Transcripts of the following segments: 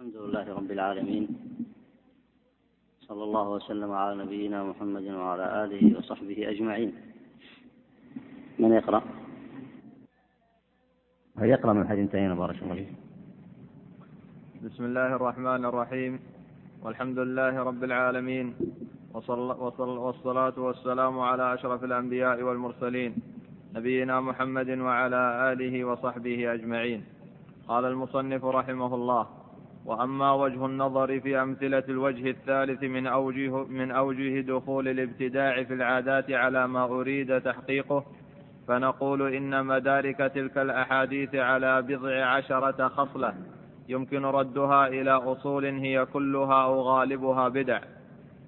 الحمد لله رب العالمين. صلى الله وسلم على نبينا محمد وعلى آله وصحبه أجمعين. من يقرأ؟ هل يقرأ من حد انتهينا بارك الله فيك. بسم الله الرحمن الرحيم. والحمد لله رب العالمين. وصل وصل والصلاة والسلام على أشرف الأنبياء والمرسلين نبينا محمد وعلى آله وصحبه أجمعين. قال المصنف رحمه الله وأما وجه النظر في أمثلة الوجه الثالث من أوجه, من أوجه دخول الابتداع في العادات على ما أريد تحقيقه فنقول إن مدارك تلك الأحاديث على بضع عشرة خصلة يمكن ردها إلى أصول هي كلها أو غالبها بدع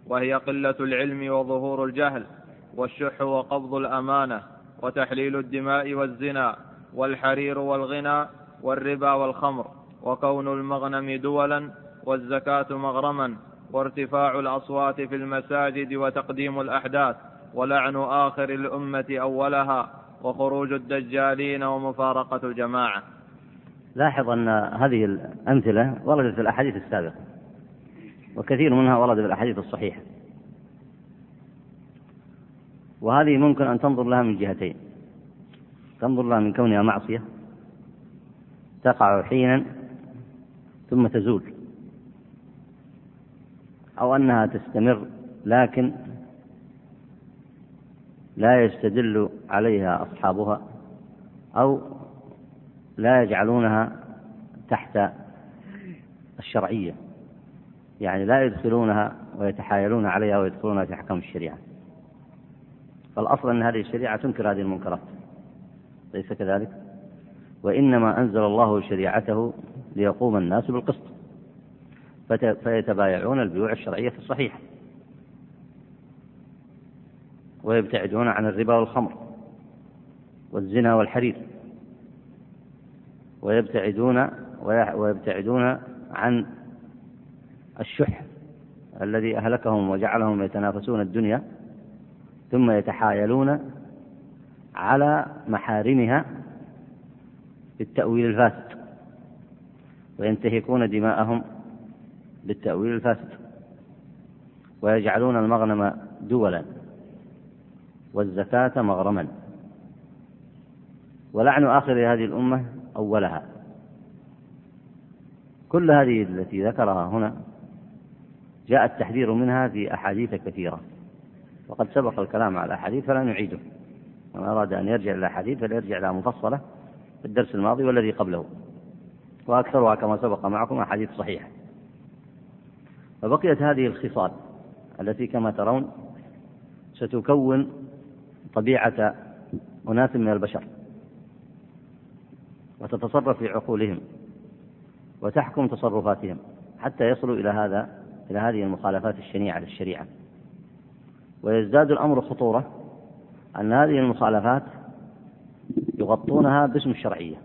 وهي قلة العلم وظهور الجهل والشح وقبض الأمانة وتحليل الدماء والزنا والحرير والغنى والربا والخمر. وكون المغنم دولا والزكاة مغرما وارتفاع الأصوات في المساجد وتقديم الأحداث ولعن آخر الأمة أولها وخروج الدجالين ومفارقة الجماعة. لاحظ أن هذه الأمثلة وردت في الأحاديث السابقة وكثير منها ورد في الأحاديث الصحيحة. وهذه ممكن أن تنظر لها من جهتين. تنظر لها من كونها معصية تقع حينا ثم تزول أو أنها تستمر لكن لا يستدل عليها أصحابها أو لا يجعلونها تحت الشرعية يعني لا يدخلونها ويتحايلون عليها ويدخلونها في أحكام الشريعة. فالأصل أن هذه الشريعة تنكر هذه المنكرات ليس كذلك؟ وإنما أنزل الله شريعته ليقوم الناس بالقسط. فيتبايعون البيوع الشرعية الصحيحة. ويبتعدون عن الربا والخمر والزنا والحرير. ويبتعدون ويبتعدون عن الشح الذي أهلكهم وجعلهم يتنافسون الدنيا ثم يتحايلون على محارمها بالتأويل الفاسد. وينتهكون دماءهم بالتأويل الفاسد. ويجعلون المغنم دولا والزكاة مغرما. ولعن آخر هذه الأمة أولها. كل هذه التي ذكرها هنا جاء التحذير منها في أحاديث كثيرة. وقد سبق الكلام على الأحاديث فلا نعيده. من أراد أن يرجع إلى الأحاديث فليرجع إلى مفصلة في الدرس الماضي والذي قبله. وأكثرها كما سبق معكم أحاديث صحيحة فبقيت هذه الخصال التي كما ترون ستكون طبيعة أناس من البشر وتتصرف في عقولهم وتحكم تصرفاتهم حتى يصلوا إلى هذا إلى هذه المخالفات الشنيعة للشريعة. ويزداد الأمر خطورة أن هذه المخالفات يغطونها باسم الشرعية.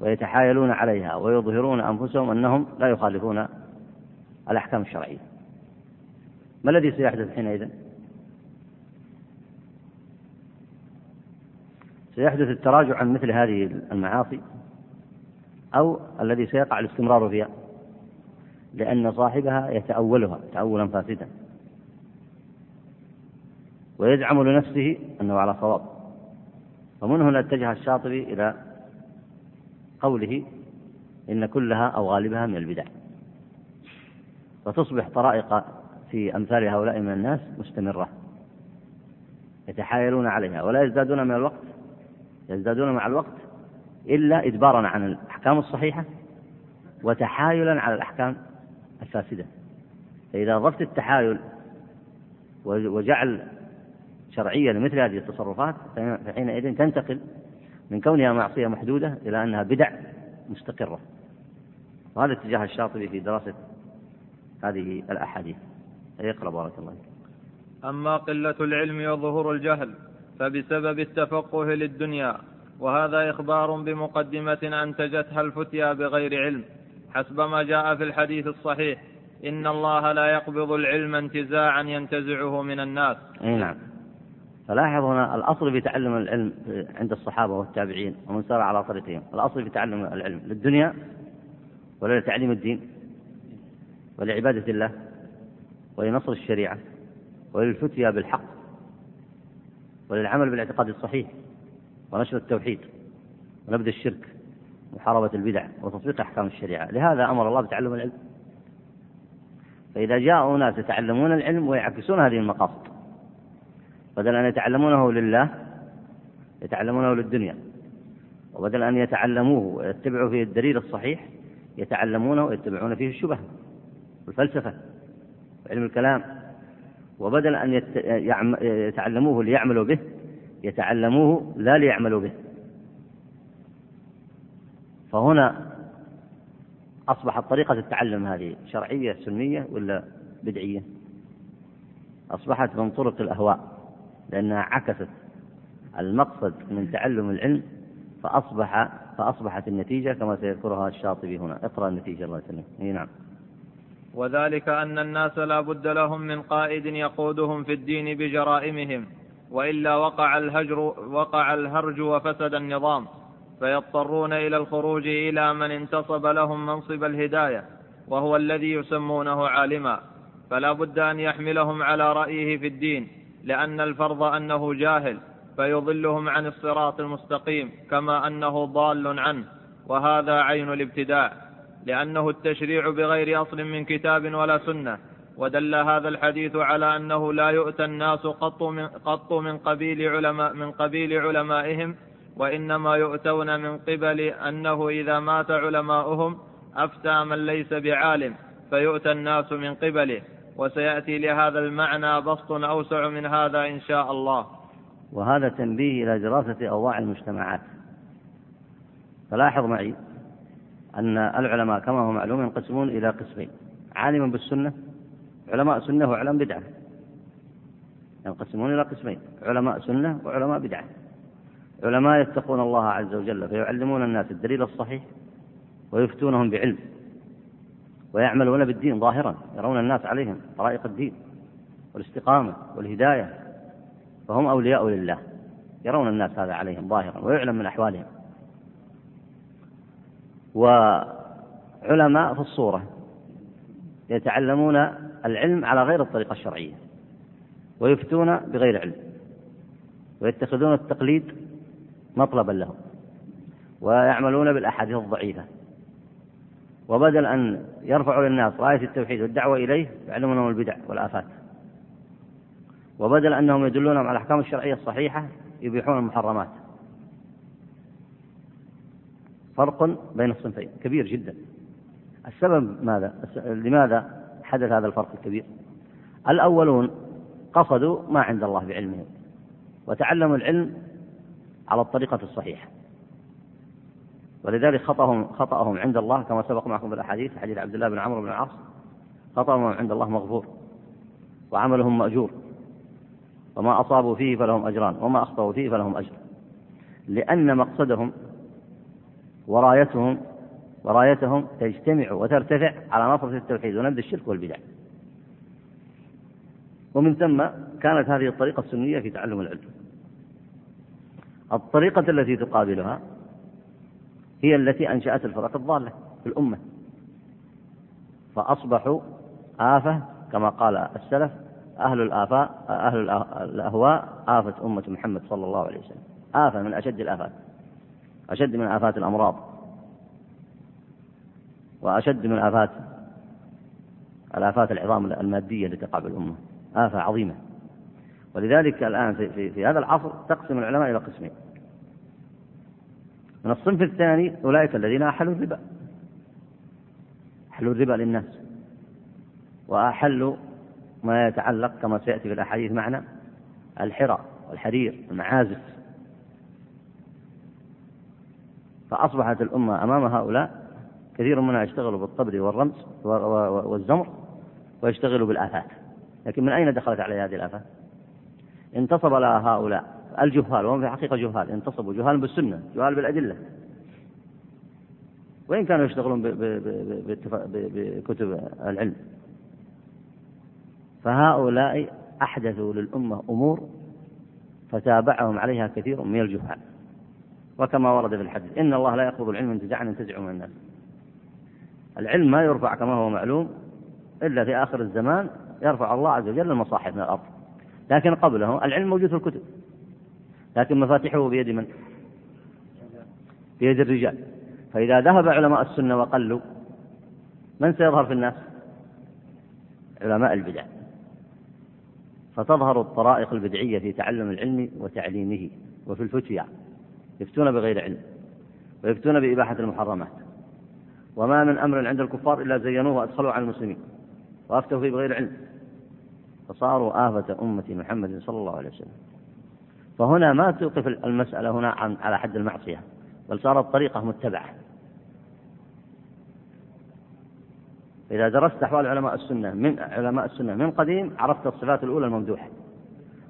ويتحايلون عليها ويظهرون أنفسهم أنهم لا يخالفون الأحكام الشرعية. ما الذي سيحدث حينئذ؟ سيحدث التراجع عن مثل هذه المعاصي أو الذي سيقع الاستمرار فيها لأن صاحبها يتأولها تأولا فاسدا. ويزعم لنفسه أنه على صواب. ومن هنا اتجه الشاطبي إلى قوله إن كلها أو غالبها من البدع. وتصبح طرائق في أمثال هؤلاء من الناس مستمرة. يتحايلون عليها ولا يزدادون من الوقت يزدادون مع الوقت إلا إدبارا عن الأحكام الصحيحة وتحايلا على الأحكام الفاسدة. فإذا ضفت التحايل وجعل شرعية لمثل هذه التصرفات فحينئذ تنتقل من كونها معصية محدودة إلى أنها بدع مستقرة. وهذا اتجاه الشاطبي في دراسة هذه الأحاديث. يقرأ بارك الله أما قلة العلم وظهور الجهل فبسبب التفقه للدنيا وهذا إخبار بمقدمة أنتجتها الفتيا بغير علم. حسب ما جاء في الحديث الصحيح إن الله لا يقبض العلم انتزاعا ينتزعه من الناس. أي نعم. فلاحظ هنا الأصل في تعلم العلم عند الصحابة والتابعين ومن سار على طريقهم. الأصل في تعلم العلم للدنيا ولا لتعليم الدين ولعبادة الله ولنصر الشريعة وللفتيا بالحق وللعمل بالاعتقاد الصحيح ونشر التوحيد ونبذ الشرك محاربة البدع وتطبيق أحكام الشريعة. لهذا أمر الله بتعلم العلم. فإذا جاءوا ناس يتعلمون العلم ويعكسون هذه المقاصد بدل أن يتعلمونه لله يتعلمونه للدنيا. وبدل أن يتعلموه ويتبعوا فيه الدليل الصحيح يتعلمونه ويتبعون فيه الشبه والفلسفة وعلم الكلام. وبدل أن يتعلموه ليعملوا به يتعلموه لا ليعملوا به. فهنا أصبحت طريقة التعلم هذه شرعية سنية ولا بدعية؟ أصبحت من طرق الأهواء. لأنها عكست المقصد من تعلم العلم فأصبح فأصبحت النتيجة كما سيذكرها الشاطبي هنا. اقرأ النتيجة الله يسلمك نعم. وذلك أن الناس لا بد لهم من قائد يقودهم في الدين بجرائمهم وإلا وقع الهجر وقع الهرج وفسد النظام فيضطرون إلى الخروج إلى من انتصب لهم منصب الهداية وهو الذي يسمونه عالما. فلا بد أن يحملهم على رأيه في الدين لأن الفرض أنه جاهل فيضلهم عن الصراط المستقيم كما أنه ضال عنه وهذا عين الابتداع لأنه التشريع بغير أصل من كتاب ولا سنة ودل هذا الحديث على أنه لا يؤتى الناس قط من, قط من قبيل علماء من قبيل علمائهم وإنما يؤتون من قبل أنه إذا مات علماؤهم أفتى من ليس بعالم فيؤتى الناس من قبله. وسيأتي لهذا المعنى بسط أوسع من هذا إن شاء الله. وهذا تنبيه إلى دراسة أوضاع المجتمعات. فلاحظ معي أن العلماء كما هو معلوم ينقسمون إلى قسمين. عالم بالسنة علماء سنة وعلماء بدعة. ينقسمون إلى قسمين علماء سنة وعلماء بدعة. علماء يتقون الله عز وجل فيعلمون الناس الدليل الصحيح ويفتونهم بعلم. ويعملون بالدين ظاهرا يرون الناس عليهم طرائق الدين والاستقامة والهداية فهم أولياء لله. يرون الناس هذا عليهم ظاهرا ويعلم من أحوالهم. وعلماء في الصورة يتعلمون العلم على غير الطريقة الشرعية ويفتون بغير علم ويتخذون التقليد مطلبا لهم ويعملون بالأحاديث الضعيفة. وبدل أن يرفعوا للناس راية التوحيد والدعوة إليه يعلمونهم البدع والآفات. وبدل أنهم يدلونهم على الأحكام الشرعية الصحيحة يبيحون المحرمات. فرق بين الصنفين كبير جدا. السبب ماذا؟ لماذا حدث هذا الفرق الكبير؟ الأولون قصدوا ما عند الله بعلمهم وتعلموا العلم على الطريقة الصحيحة. ولذلك خطأهم خطأهم عند الله كما سبق معكم بالأحاديث حديث عبد الله بن عمرو بن العاص. خطأهم عند الله مغفور وعملهم مأجور. وما أصابوا فيه فلهم أجران وما أخطأوا فيه فلهم أجر. لأن مقصدهم ورايتهم ورايتهم تجتمع وترتفع على نصرة التوحيد ونبذ الشرك والبدع. ومن ثم كانت هذه الطريقة السنية في تعلم العلم. الطريقة التي تقابلها هي التي أنشأت الفرق الضالة في الأمة. فأصبحوا آفة كما قال السلف أهل الآفاء أهل الأهواء آفة أمة محمد صلى الله عليه وسلم. آفة من أشد الآفات أشد من آفات الأمراض وأشد من آفات الآفات العظام المادية التي تقع بالأمة. آفة عظيمة. ولذلك الآن في, في, في هذا العصر تقسم العلماء إلى قسمين. من الصنف الثاني أولئك الذين أحلوا الربا. أحلوا الربا للناس. وأحلوا ما يتعلق كما سيأتي في الأحاديث معنا الحرى والحرير المعازف فأصبحت الأمة أمام هؤلاء كثير منها يشتغلوا بالطبر والرمز والزمر ويشتغلوا بالآفات. لكن من أين دخلت عليه هذه الآفات؟ انتصب لها هؤلاء. الجهال وهم في الحقيقة جهال انتصبوا جهال بالسنة جهال بالأدلة. وإن كانوا يشتغلون بكتب العلم. فهؤلاء أحدثوا للأمة أمور فتابعهم عليها كثير من الجهال. وكما ورد في الحديث إن الله لا يقبض العلم انتزاعا ينتزع من الناس. العلم ما يرفع كما هو معلوم إلا في آخر الزمان يرفع الله عز وجل المصاحف من الأرض. لكن قبله العلم موجود في الكتب. لكن مفاتيحه بيد من؟ بيد الرجال. فإذا ذهب علماء السنة وقلوا من سيظهر في الناس؟ علماء البدع. فتظهر الطرائق البدعية في تعلم العلم وتعليمه وفي الفتيا يفتون بغير علم ويفتون بإباحة المحرمات. وما من أمر عند الكفار إلا زينوه وأدخلوه على المسلمين وأفتوا فيه بغير علم. فصاروا آفة أمة محمد صلى الله عليه وسلم. فهنا ما توقف المسألة هنا عن على حد المعصية بل صارت طريقة متبعة. إذا درست أحوال علماء السنة من علماء السنة من قديم عرفت الصفات الأولى الممدوحة.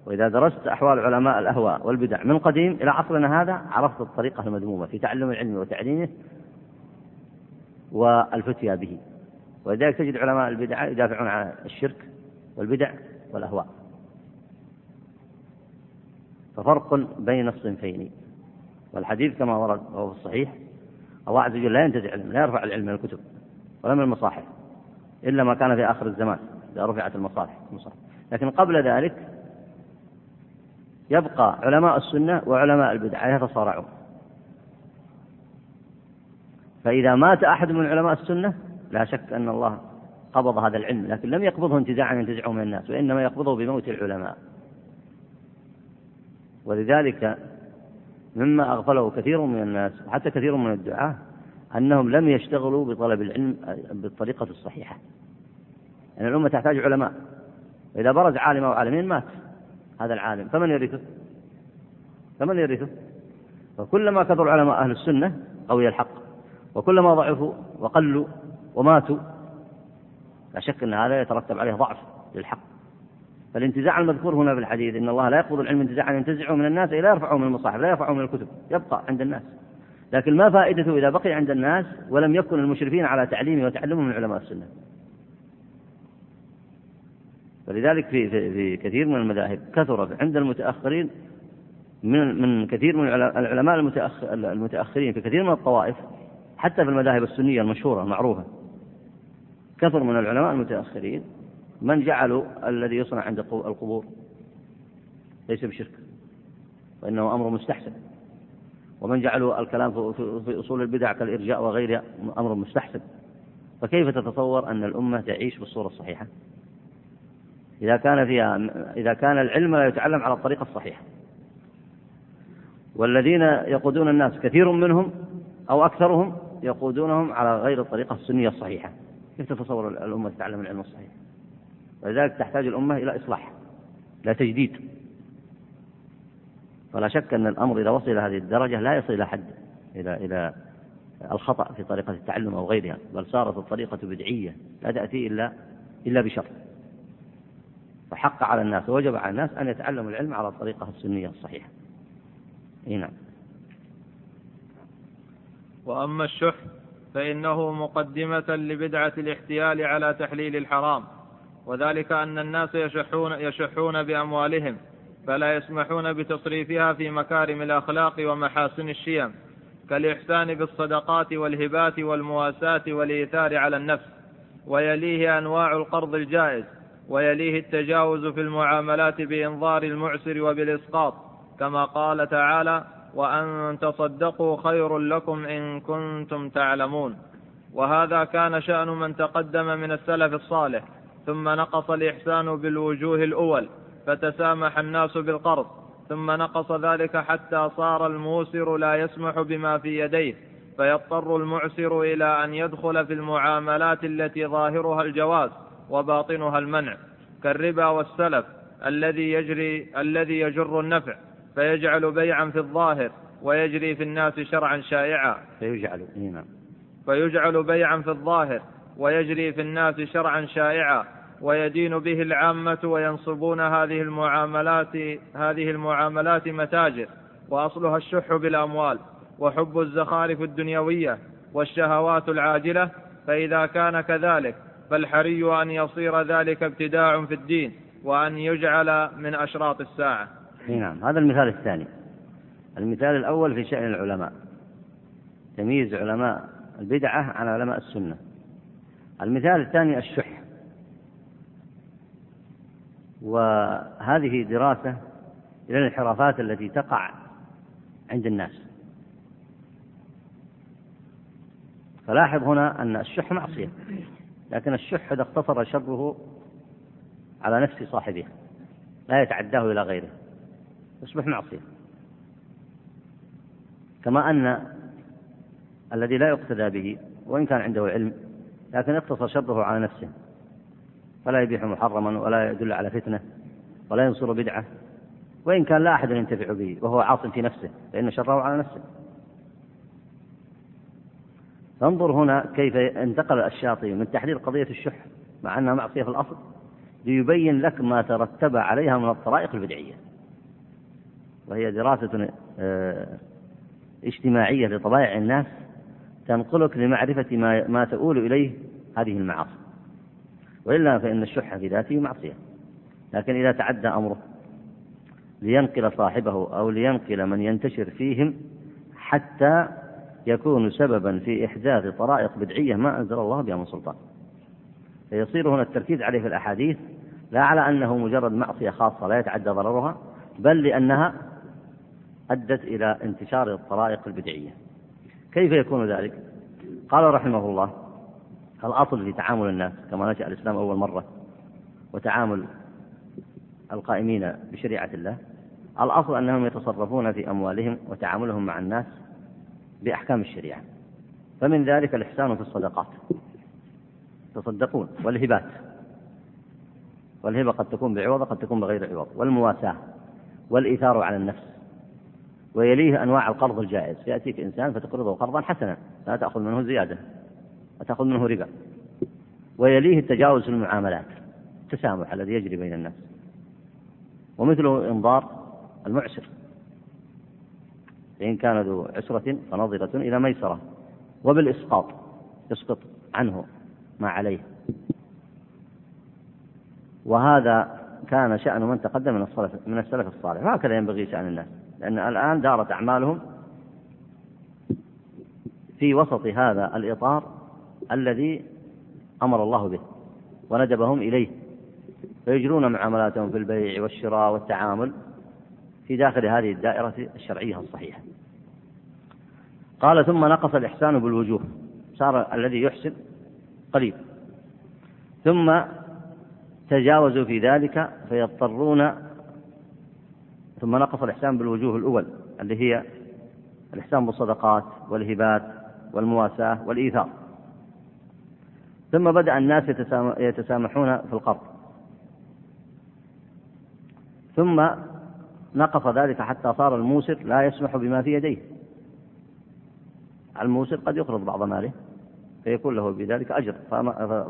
وإذا درست أحوال علماء الأهواء والبدع من قديم إلى عصرنا هذا عرفت الطريقة المذمومة في تعلم العلم وتعليمه والفتيا به. ولذلك تجد علماء البدع يدافعون عن الشرك والبدع والأهواء. ففرق بين الصنفين. والحديث كما ورد وهو في الصحيح الله عز وجل لا ينتزع العلم لا يرفع العلم من الكتب ولا من المصاحف إلا ما كان في آخر الزمان إذا رفعت المصاحف لكن قبل ذلك يبقى علماء السنة وعلماء البدعة يتصارعون. فإذا مات أحد من علماء السنة لا شك أن الله قبض هذا العلم لكن لم يقبضه انتزاعا ينتزعه من الناس وإنما يقبضه بموت العلماء. ولذلك مما أغفله كثير من الناس وحتى كثير من الدعاة أنهم لم يشتغلوا بطلب العلم بالطريقة الصحيحة يعني الأمة تحتاج علماء إذا برز عالم أو عالمين مات هذا العالم فمن يرثه؟ فمن يرثه؟ فكلما كثر علماء أهل السنة قوي الحق وكلما ضعفوا وقلوا وماتوا لا شك أن هذا يترتب عليه ضعف للحق فالانتزاع المذكور هنا في الحديث إن الله لا يقبض العلم انتزاعا ينتزعه من الناس لا يرفعه من المصاحف لا يرفعه من الكتب يبقى عند الناس. لكن ما فائدته إذا بقي عند الناس ولم يكن المشرفين على تعليمه وتعلمه من علماء السنة. فلذلك في, في, في كثير من المذاهب كثر عند المتأخرين من من كثير من العلماء المتأخرين في كثير من الطوائف حتى في المذاهب السنية المشهورة المعروفة كثر من العلماء المتأخرين من جعلوا الذي يصنع عند القبور؟ ليس بشرك وإنه أمر مستحسن. ومن جعلوا الكلام في أصول البدع كالإرجاء وغيرها أمر مستحسن. فكيف تتصور أن الأمة تعيش بالصورة الصحيحة؟ إذا كان فيها إذا كان العلم لا يتعلم على الطريقة الصحيحة. والذين يقودون الناس كثير منهم أو أكثرهم يقودونهم على غير الطريقة السنية الصحيحة. كيف تتصور الأمة تتعلم العلم الصحيح؟ ولذلك تحتاج الأمة إلى إصلاح إلى تجديد. فلا شك أن الأمر إذا وصل إلى هذه الدرجة لا يصل إلى حد إلى إلى الخطأ في طريقة التعلم أو غيرها بل صارت الطريقة بدعية لا تأتي إلا إلا بشر فحق على الناس ووجب على الناس أن يتعلموا العلم على الطريقة السنية الصحيحة. إي نعم. وأما الشح فإنه مقدمة لبدعة الاحتيال على تحليل الحرام. وذلك أن الناس يشحون, يشحون بأموالهم فلا يسمحون بتصريفها في مكارم الأخلاق ومحاسن الشيم كالإحسان بالصدقات والهبات والمواساة والإيثار على النفس ويليه أنواع القرض الجائز ويليه التجاوز في المعاملات بإنظار المعسر وبالإسقاط كما قال تعالى وأن تصدقوا خير لكم إن كنتم تعلمون وهذا كان شأن من تقدم من السلف الصالح ثم نقص الإحسان بالوجوه الأول فتسامح الناس بالقرض. ثم نقص ذلك حتى صار الموسر لا يسمح بما في يديه فيضطر المعسر إلى أن يدخل في المعاملات التي ظاهرها الجواز وباطنها المنع. كالربا والسلف الذي يجري الذي يجر النفع فيجعل بيعا في الظاهر ويجري في الناس شرعا شائعا. فيجعل نعم. فيجعل بيعا في الظاهر ويجري في الناس شرعا شائعا. ويدين به العامة وينصبون هذه المعاملات هذه المعاملات متاجر وأصلها الشح بالأموال وحب الزخارف الدنيوية والشهوات العاجلة فإذا كان كذلك فالحري أن يصير ذلك ابتداع في الدين وأن يجعل من أشراط الساعة. نعم هذا المثال الثاني. المثال الأول في شأن العلماء. تمييز علماء البدعة عن علماء السنة. المثال الثاني الشح. وهذه دراسة إلى الانحرافات التي تقع عند الناس. فلاحظ هنا أن الشح معصية لكن الشح إذا اقتصر شره على نفس صاحبه لا يتعداه إلى غيره يصبح معصية. كما أن الذي لا يقتدى به وإن كان عنده علم لكن اقتصر شره على نفسه. فلا يبيح محرما ولا يدل على فتنة ولا ينصر بدعة. وإن كان لا أحد ينتفع به وهو عاص في نفسه فإن شره على نفسه. فانظر هنا كيف انتقل الشاطئ من تحليل قضية الشح مع أنها معصية في الأصل ليبين لك ما ترتب عليها من الطرائق البدعية. وهي دراسة آه، اجتماعية لطبائع الناس تنقلك لمعرفة ما تؤول إليه هذه المعاصي. وإلا فإن الشح في ذاته معصية. لكن إذا تعدى أمره لينقل صاحبه أو لينقل من ينتشر فيهم حتى يكون سببا في إحداث طرائق بدعية ما أنزل الله بها من سلطان. فيصير هنا التركيز عليه في الأحاديث لا على أنه مجرد معصية خاصة لا يتعدى ضررها بل لأنها أدت إلى انتشار الطرائق البدعية. كيف يكون ذلك؟ قال رحمه الله الأصل في تعامل الناس كما نشأ الإسلام أول مرة وتعامل القائمين بشريعة الله. الأصل أنهم يتصرفون في أموالهم وتعاملهم مع الناس بأحكام الشريعة. فمن ذلك الإحسان في الصدقات. يتصدقون والهبات. والهبة قد تكون بعوض قد تكون بغير عوض. والمواساة. والإيثار على النفس. ويليه أنواع القرض الجائز. يأتيك إنسان فتقرضه قرضا حسنا لا تأخذ منه زيادة. وتأخذ منه ربا. ويليه التجاوز في المعاملات التسامح الذي يجري بين الناس. ومثله إنظار المعسر. فإن كان ذو عسرة فنظرة إلى ميسرة. وبالإسقاط يسقط عنه ما عليه. وهذا كان شأن من تقدم من السلف من السلف الصالح. وهكذا ينبغي شأن الناس. لأن الآن دارت أعمالهم في وسط هذا الإطار الذي أمر الله به وندبهم إليه. فيجرون معاملاتهم في البيع والشراء والتعامل في داخل هذه الدائرة الشرعية الصحيحة. قال ثم نقص الإحسان بالوجوه. صار الذي يحسن قليل ثم تجاوزوا في ذلك فيضطرون ثم نقص الإحسان بالوجوه الأول اللي هي الإحسان بالصدقات والهبات والمواساة والإيثار. ثم بدأ الناس يتسامحون في القرض ثم نقص ذلك حتى صار الموسر لا يسمح بما في يديه. الموسر قد يقرض بعض ماله فيكون له بذلك أجر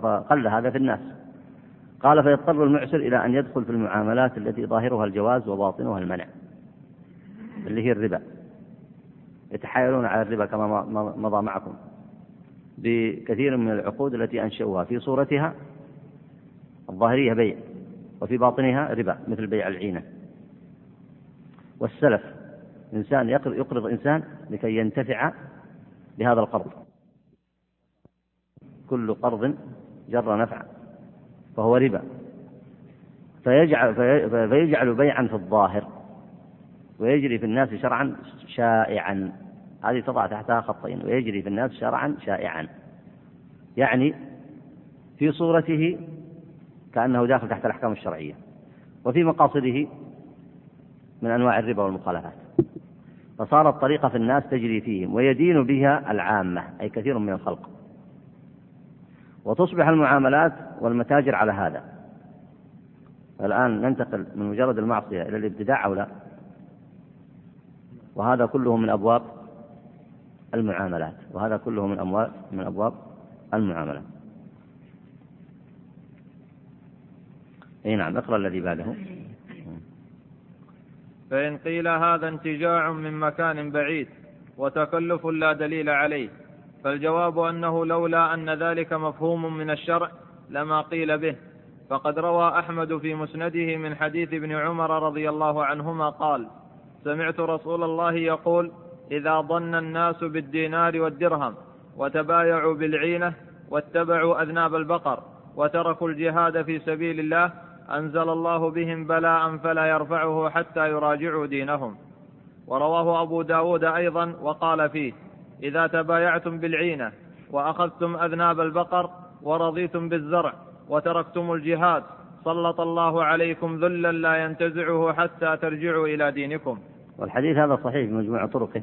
فقل هذا في الناس. قال فيضطر المعسر إلى أن يدخل في المعاملات التي ظاهرها الجواز وباطنها المنع. اللي هي الربا. يتحايلون على الربا كما مضى معكم. بكثير من العقود التي أنشأوها. في صورتها الظاهرية بيع وفي باطنها ربا مثل بيع العينة. والسلف إنسان يقرض إنسان لكي ينتفع بهذا القرض. كل قرض جر نفعا فهو ربا. فيجعل, فيجعل بيعا في الظاهر ويجري في الناس شرعا شائعا. هذه تضع تحتها خطين ويجري في الناس شرعا شائعا. يعني في صورته كأنه داخل تحت الأحكام الشرعية وفي مقاصده من أنواع الربا والمخالفات. فصارت طريقة في الناس تجري فيهم ويدين بها العامة أي كثير من الخلق. وتصبح المعاملات والمتاجر على هذا. الآن ننتقل من مجرد المعصية إلى الابتداع أو لا؟ وهذا كله من أبواب المعاملات وهذا كله من أموال من أبواب المعاملات. أي نعم اقرأ الذي بعده. فإن قيل هذا انتجاع من مكان بعيد وتكلف لا دليل عليه فالجواب أنه لولا أن ذلك مفهوم من الشرع لما قيل به. فقد روى أحمد في مسنده من حديث ابن عمر رضي الله عنهما قال سمعت رسول الله يقول إذا ظن الناس بالدينار والدرهم وتبايعوا بالعينة واتبعوا أذناب البقر وتركوا الجهاد في سبيل الله أنزل الله بهم بلاء فلا يرفعه حتى يراجعوا دينهم. ورواه أبو داود أيضا وقال فيه إذا تبايعتم بالعينة وأخذتم أذناب البقر ورضيتم بالزرع وتركتم الجهاد سلط الله عليكم ذلا لا ينتزعه حتى ترجعوا إلى دينكم. والحديث هذا صحيح بمجموع طرقه.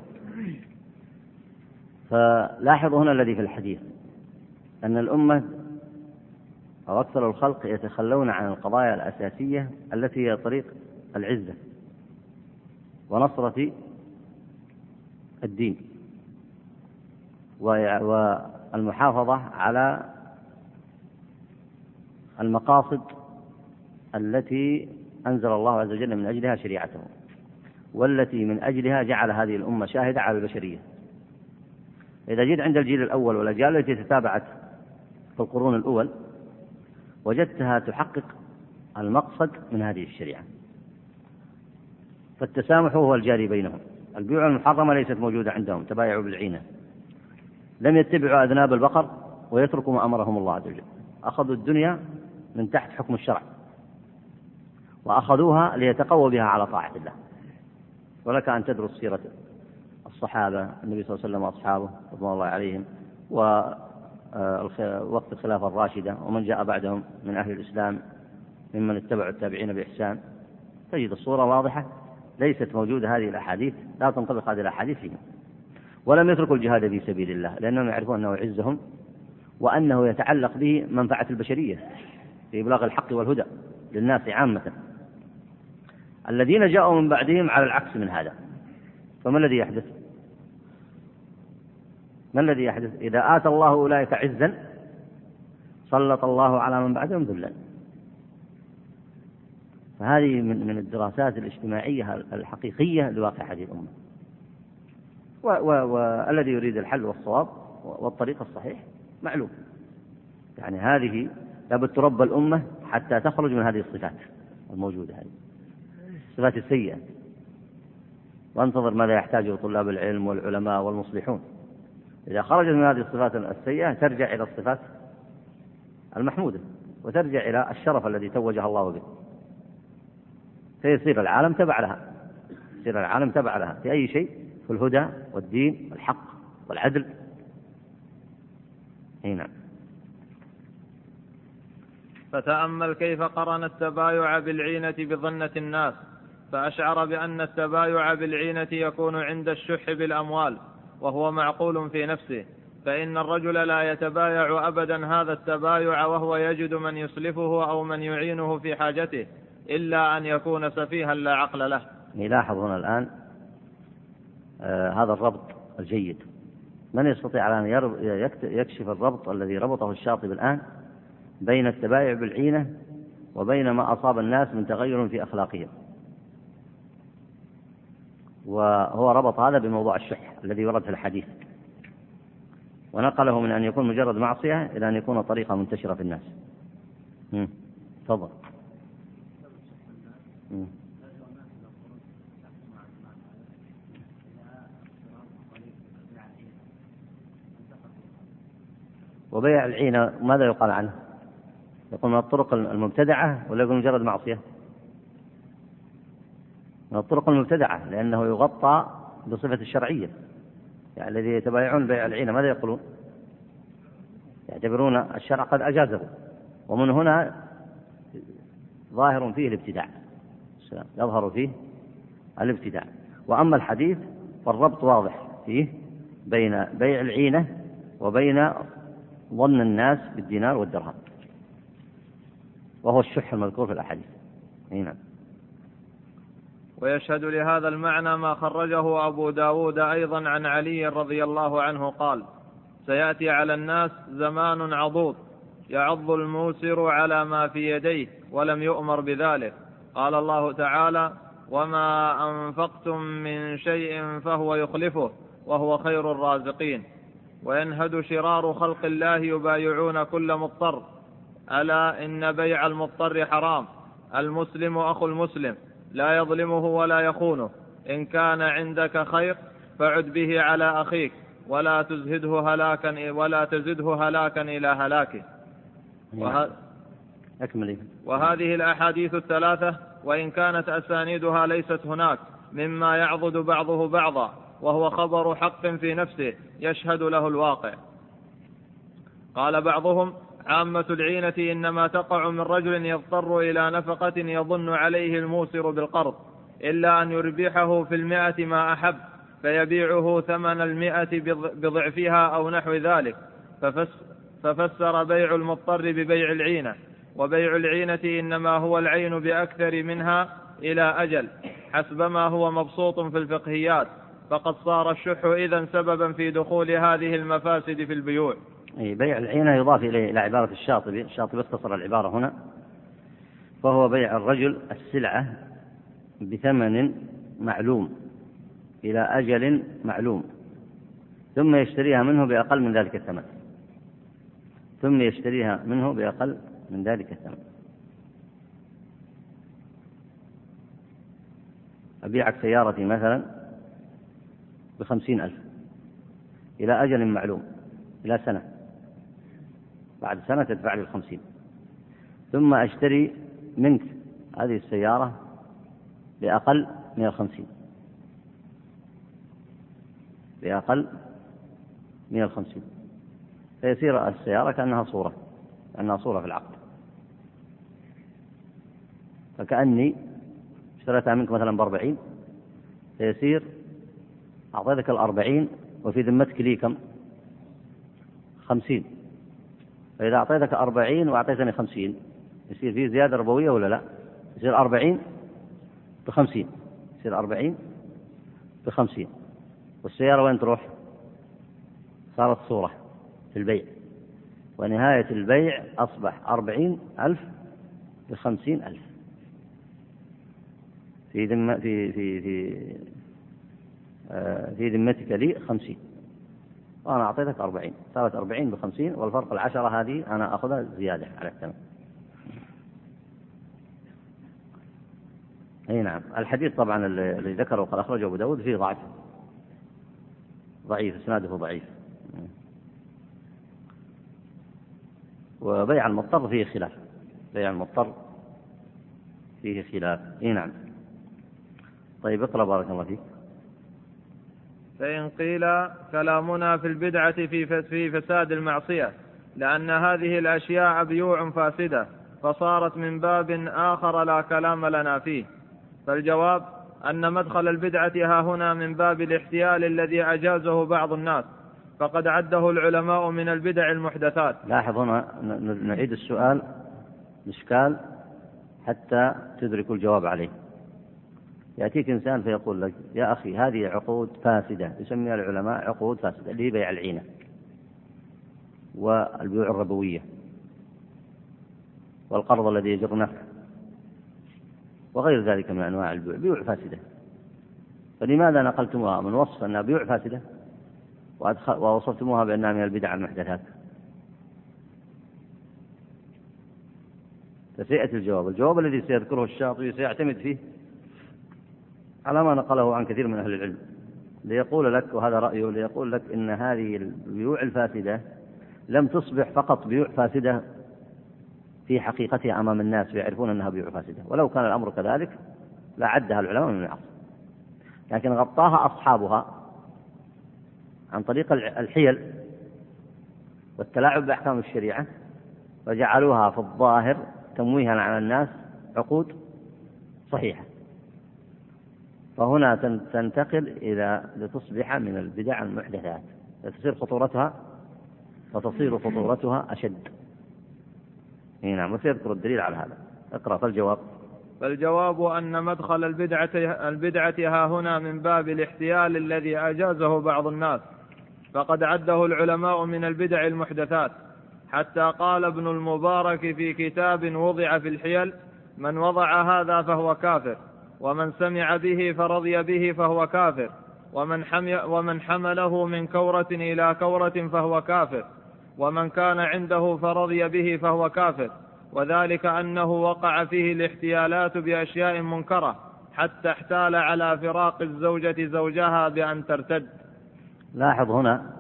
فلاحظوا هنا الذي في الحديث أن الأمة أو أكثر الخلق يتخلون عن القضايا الأساسية التي هي طريق العزة ونصرة الدين والمحافظة على المقاصد التي أنزل الله عز وجل من أجلها شريعته. والتي من أجلها جعل هذه الأمة شاهدة على البشرية. إذا جيت عند الجيل الأول والأجيال التي تتابعت في القرون الأول وجدتها تحقق المقصد من هذه الشريعة. فالتسامح هو الجاري بينهم. البيوع المحرمة ليست موجودة عندهم تبايعوا بالعينة. لم يتبعوا أذناب البقر ويتركوا ما أمرهم الله عز وجل. أخذوا الدنيا من تحت حكم الشرع. وأخذوها ليتقووا بها على طاعة الله. ولك أن تدرس سيرة الصحابة النبي صلى الله عليه وسلم وأصحابه رضوان الله عليهم و آه، الخلافة الراشدة ومن جاء بعدهم من أهل الإسلام ممن اتبعوا التابعين بإحسان. تجد الصورة واضحة ليست موجودة هذه الأحاديث لا تنطبق هذه الأحاديث فيهم ولم يتركوا الجهاد في سبيل الله لأنهم يعرفون أنه يعزهم وأنه يتعلق به منفعة البشرية في إبلاغ الحق والهدى للناس عامة. الذين جاءوا من بعدهم على العكس من هذا. فما الذي يحدث؟ ما الذي يحدث؟ إذا آتى الله أولئك عزا سلط الله على من بعدهم ذلا. فهذه من من الدراسات الاجتماعية الحقيقية لواقع هذه الأمة. والذي يريد الحل والصواب والطريق الصحيح معلوم. يعني هذه لابد تربى الأمة حتى تخرج من هذه الصفات الموجودة هذه. الصفات السيئة. وانتظر ماذا يحتاجه طلاب العلم والعلماء والمصلحون. إذا خرجت من هذه الصفات السيئة ترجع إلى الصفات المحمودة وترجع إلى الشرف الذي توجها الله به. فيصير العالم تبع لها يصير العالم تبع لها في أي شيء في الهدى والدين والحق والعدل. أي نعم. فتأمل كيف قرن التبايع بالعينة بظنة الناس. فأشعر بأن التبايع بالعينة يكون عند الشح بالأموال وهو معقول في نفسه. فإن الرجل لا يتبايع أبدا هذا التبايع وهو يجد من يسلفه أو من يعينه في حاجته إلا أن يكون سفيها لا عقل له. يلاحظ هنا الآن آه هذا الربط الجيد. من يستطيع أن يكشف الربط الذي ربطه الشاطبي الآن بين التبايع بالعينة وبين ما أصاب الناس من تغير في أخلاقهم؟ وهو ربط هذا بموضوع الشح الذي ورد في الحديث. ونقله من أن يكون مجرد معصية إلى أن يكون طريقة منتشرة في الناس. تفضل. وبيع العينة ماذا يقال عنه؟ يقول من الطرق المبتدعة ولا يقول مجرد معصية؟ من الطرق المبتدعة لأنه يغطى بصفة الشرعية. يعني الذي يتبايعون بيع العينة ماذا يقولون؟ يعتبرون الشرع قد أجازه. ومن هنا ظاهر فيه الابتداع. يظهر فيه الابتداع. وأما الحديث فالربط واضح فيه بين بيع العينة وبين ظن الناس بالدينار والدرهم. وهو الشح المذكور في الأحاديث. نعم. ويشهد لهذا المعنى ما خرجه أبو داود أيضا عن علي رضي الله عنه قال سيأتي على الناس زمان عضوض يعض الموسر على ما في يديه ولم يؤمر بذلك. قال الله تعالى وما أنفقتم من شيء فهو يخلفه وهو خير الرازقين وينهد شرار خلق الله يبايعون كل مضطر ألا إن بيع المضطر حرام المسلم أخو المسلم لا يظلمه ولا يخونه. إن كان عندك خير فعد به على أخيك ولا تزهده هلاكا ولا تزده هلاكا إلى هلاكه. وه... أكمل وهذه الأحاديث الثلاثة وإن كانت أسانيدها ليست هناك مما يعضد بعضه بعضا وهو خبر حق في نفسه يشهد له الواقع. قال بعضهم عامة العينة إنما تقع من رجل يضطر إلى نفقة يظن عليه الموسر بالقرض إلا أن يربحه في المئة ما أحب فيبيعه ثمن المئة بضعفها أو نحو ذلك. ففسر بيع المضطر ببيع العينة وبيع العينة إنما هو العين بأكثر منها إلى أجل حسب ما هو مبسوط في الفقهيات. فقد صار الشح إذا سببا في دخول هذه المفاسد في البيوع. أي بيع العينة يضاف إليه إلى عبارة الشاطبي. الشاطبي اختصر العبارة هنا. فهو بيع الرجل السلعة بثمن معلوم إلى أجل معلوم ثم يشتريها منه بأقل من ذلك الثمن. ثم يشتريها منه بأقل من ذلك الثمن. أبيعك سيارتي مثلا بخمسين ألف إلى أجل معلوم إلى سنة. بعد سنة تدفع لي الخمسين. ثم أشتري منك هذه السيارة بأقل من الخمسين. بأقل من الخمسين. فيصير السيارة كأنها صورة كأنها صورة في العقد. فكأني اشتريتها منك مثلا بأربعين فيصير أعطيتك الأربعين وفي ذمتك لي كم؟ خمسين. فإذا أعطيتك أربعين وأعطيتني خمسين. يصير في زيادة ربوية ولا لا؟ يصير أربعين بخمسين. يصير أربعين بخمسين. والسيارة وين تروح؟ صارت صورة في البيع. ونهاية البيع أصبح أربعين ألف بخمسين ألف. في ذمة في في في آه، في ذمتك لي خمسين. وأنا أعطيتك أربعين. صارت أربعين بخمسين والفرق العشرة هذه أنا أخذها زيادة على الثمن. أي نعم. الحديث طبعا الذي ذكره وقال أخرجه أبو داود فيه ضعف. ضعيف إسناده ضعيف. وبيع المضطر فيه خلاف. بيع المضطر فيه خلاف. أي نعم. طيب اقرأ بارك الله فيك. فإن قيل كلامنا في البدعة في في فساد المعصية لأن هذه الأشياء بيوع فاسدة فصارت من باب آخر لا كلام لنا فيه. فالجواب أن مدخل البدعة ها هنا من باب الاحتيال الذي أجازه بعض الناس فقد عده العلماء من البدع المحدثات. لاحظ هنا نعيد السؤال الإشكال حتى تدركوا الجواب عليه. يأتيك إنسان فيقول لك يا أخي هذه عقود فاسدة. يسميها العلماء عقود فاسدة اللي هي بيع العينة والبيوع الربوية والقرض الذي يجر وغير ذلك من أنواع البيوع بيوع فاسدة. فلماذا نقلتموها؟ من وصف أنها بيوع فاسدة؟ ووصفتموها بأنها من البدع المحدثات. فسيأتي الجواب. الجواب الذي سيذكره الشاطبي سيعتمد فيه على ما نقله عن كثير من أهل العلم. ليقول لك وهذا رأيه ليقول لك إن هذه البيوع الفاسدة لم تصبح فقط بيوع فاسدة في حقيقتها أمام الناس ويعرفون أنها بيوع فاسدة. ولو كان الأمر كذلك لعدها العلماء من العصر. لكن غطاها أصحابها عن طريق الحيل والتلاعب بأحكام الشريعة وجعلوها في الظاهر تمويها على الناس عقود صحيحة. فهنا تنتقل إلى لتصبح من البدع المحدثات فتصير خطورتها فتصير خطورتها أشد. إي نعم وسيذكر الدليل على هذا. اقرأ فالجواب. فالجواب أن مدخل البدعة البدعة ها هنا من باب الاحتيال الذي أجازه بعض الناس فقد عده العلماء من البدع المحدثات حتى قال ابن المبارك في كتاب وضع في الحيل من وضع هذا فهو كافر. ومن سمع به فرضي به فهو كافر ومن, حمي ومن حمله من كورة إلى كورة فهو كافر ومن كان عنده فرضي به فهو كافر. وذلك أنه وقع فيه الاحتيالات بأشياء منكرة حتى احتال على فراق الزوجة زوجها بأن ترتد. لاحظ هنا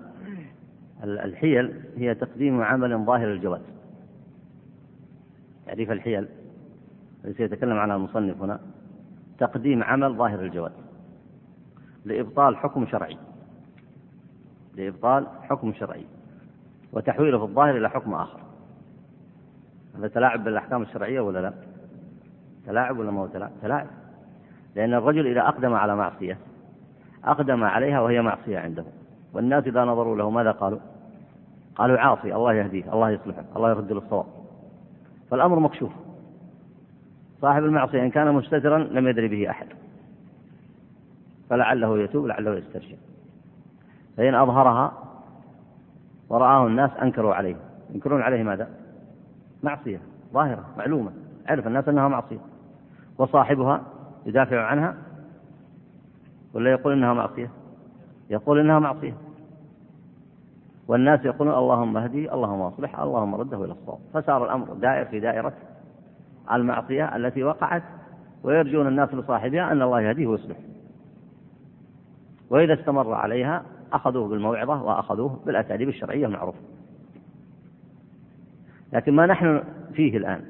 الحيل هي تقديم عمل ظاهر الجواز تعريف الحيل؟ التي يتكلم عنها المصنف هنا. تقديم عمل ظاهر الجواز لإبطال حكم شرعي. لإبطال حكم شرعي. وتحويله في الظاهر إلى حكم آخر. هذا تلاعب بالأحكام الشرعية ولا لا؟ تلاعب ولا ما هو تلاعب؟ تلاعب. لأن الرجل إذا أقدم على معصية أقدم عليها وهي معصية عنده. والناس إذا نظروا له ماذا قالوا؟ قالوا عاصي الله يهديه الله يصلحه الله يرد له الصواب. فالأمر مكشوف. صاحب المعصية إن كان مستترا لم يدري به أحد. فلعله يتوب لعله يسترجع فإن أظهرها ورآه الناس أنكروا عليه. ينكرون عليه ماذا؟ معصية ظاهرة معلومة. عرف الناس أنها معصية. وصاحبها يدافع عنها؟ ولا يقول إنها معصية؟ يقول إنها معصية. والناس يقولون اللهم اهدي اللهم اصلح اللهم رده إلى الصواب. فصار الأمر دائر في دائرة المعصية التي وقعت ويرجون الناس لصاحبها أن الله يهديه ويصلح. وإذا استمر عليها أخذوه بالموعظة وأخذوه بالأساليب الشرعية المعروفة. لكن ما نحن فيه الآن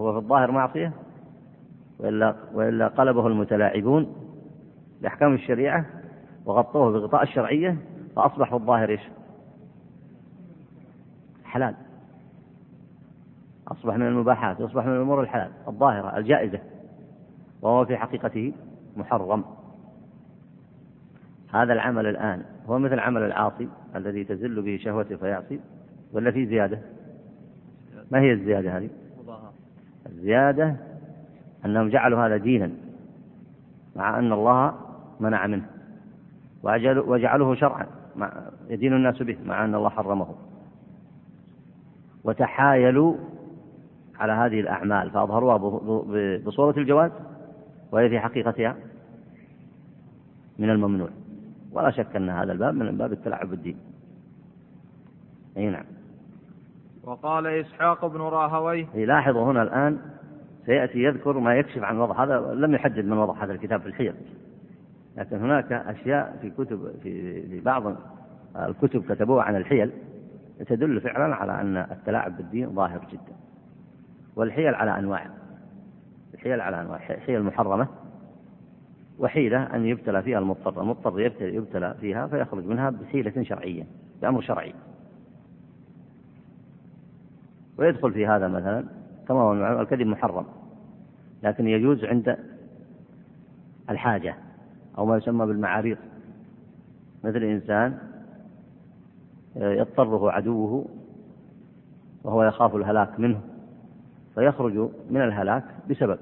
هو في الظاهر معصية وإلا وإلا قلبه المتلاعبون باحكام الشريعة وغطوه بغطاء الشرعية فاصبح في الظاهر إيش؟ حلال. أصبح من المباحات أصبح من الأمور الحلال الظاهرة الجائزة. وهو في حقيقته محرم. هذا العمل الآن هو مثل عمل العاصي الذي تزل به شهوته فيعصي ولا في زيادة؟ ما هي الزيادة هذه؟ الزيادة أنهم جعلوا هذا دينا مع أن الله منع منه. وجعلوه شرعا يدين الناس به مع أن الله حرمه. وتحايلوا على هذه الأعمال فأظهروها بصورة الجواز؟ وهي في حقيقتها من الممنوع. ولا شك أن هذا الباب من باب التلاعب بالدين. أي نعم. وقال إسحاق بن راهويه لاحظوا هنا الآن سيأتي يذكر ما يكشف عن وضع هذا لم يحدد من وضع هذا الكتاب في الحيض لكن هناك أشياء في كتب في, في بعض الكتب كتبوها عن الحيل تدل فعلا على أن التلاعب بالدين ظاهر جدا. والحيل على أنواع. الحيل على أنواع. حيل محرمة. وحيلة أن يبتلى فيها المضطر. المضطر يبتلى فيها فيخرج منها بحيلة شرعية بأمر شرعي. ويدخل في هذا مثلا كما هو المعلوم الكذب محرم. لكن يجوز عند الحاجة أو ما يسمى بالمعاريض. مثل إنسان يضطره عدوه وهو يخاف الهلاك منه. فيخرج من الهلاك بسبب.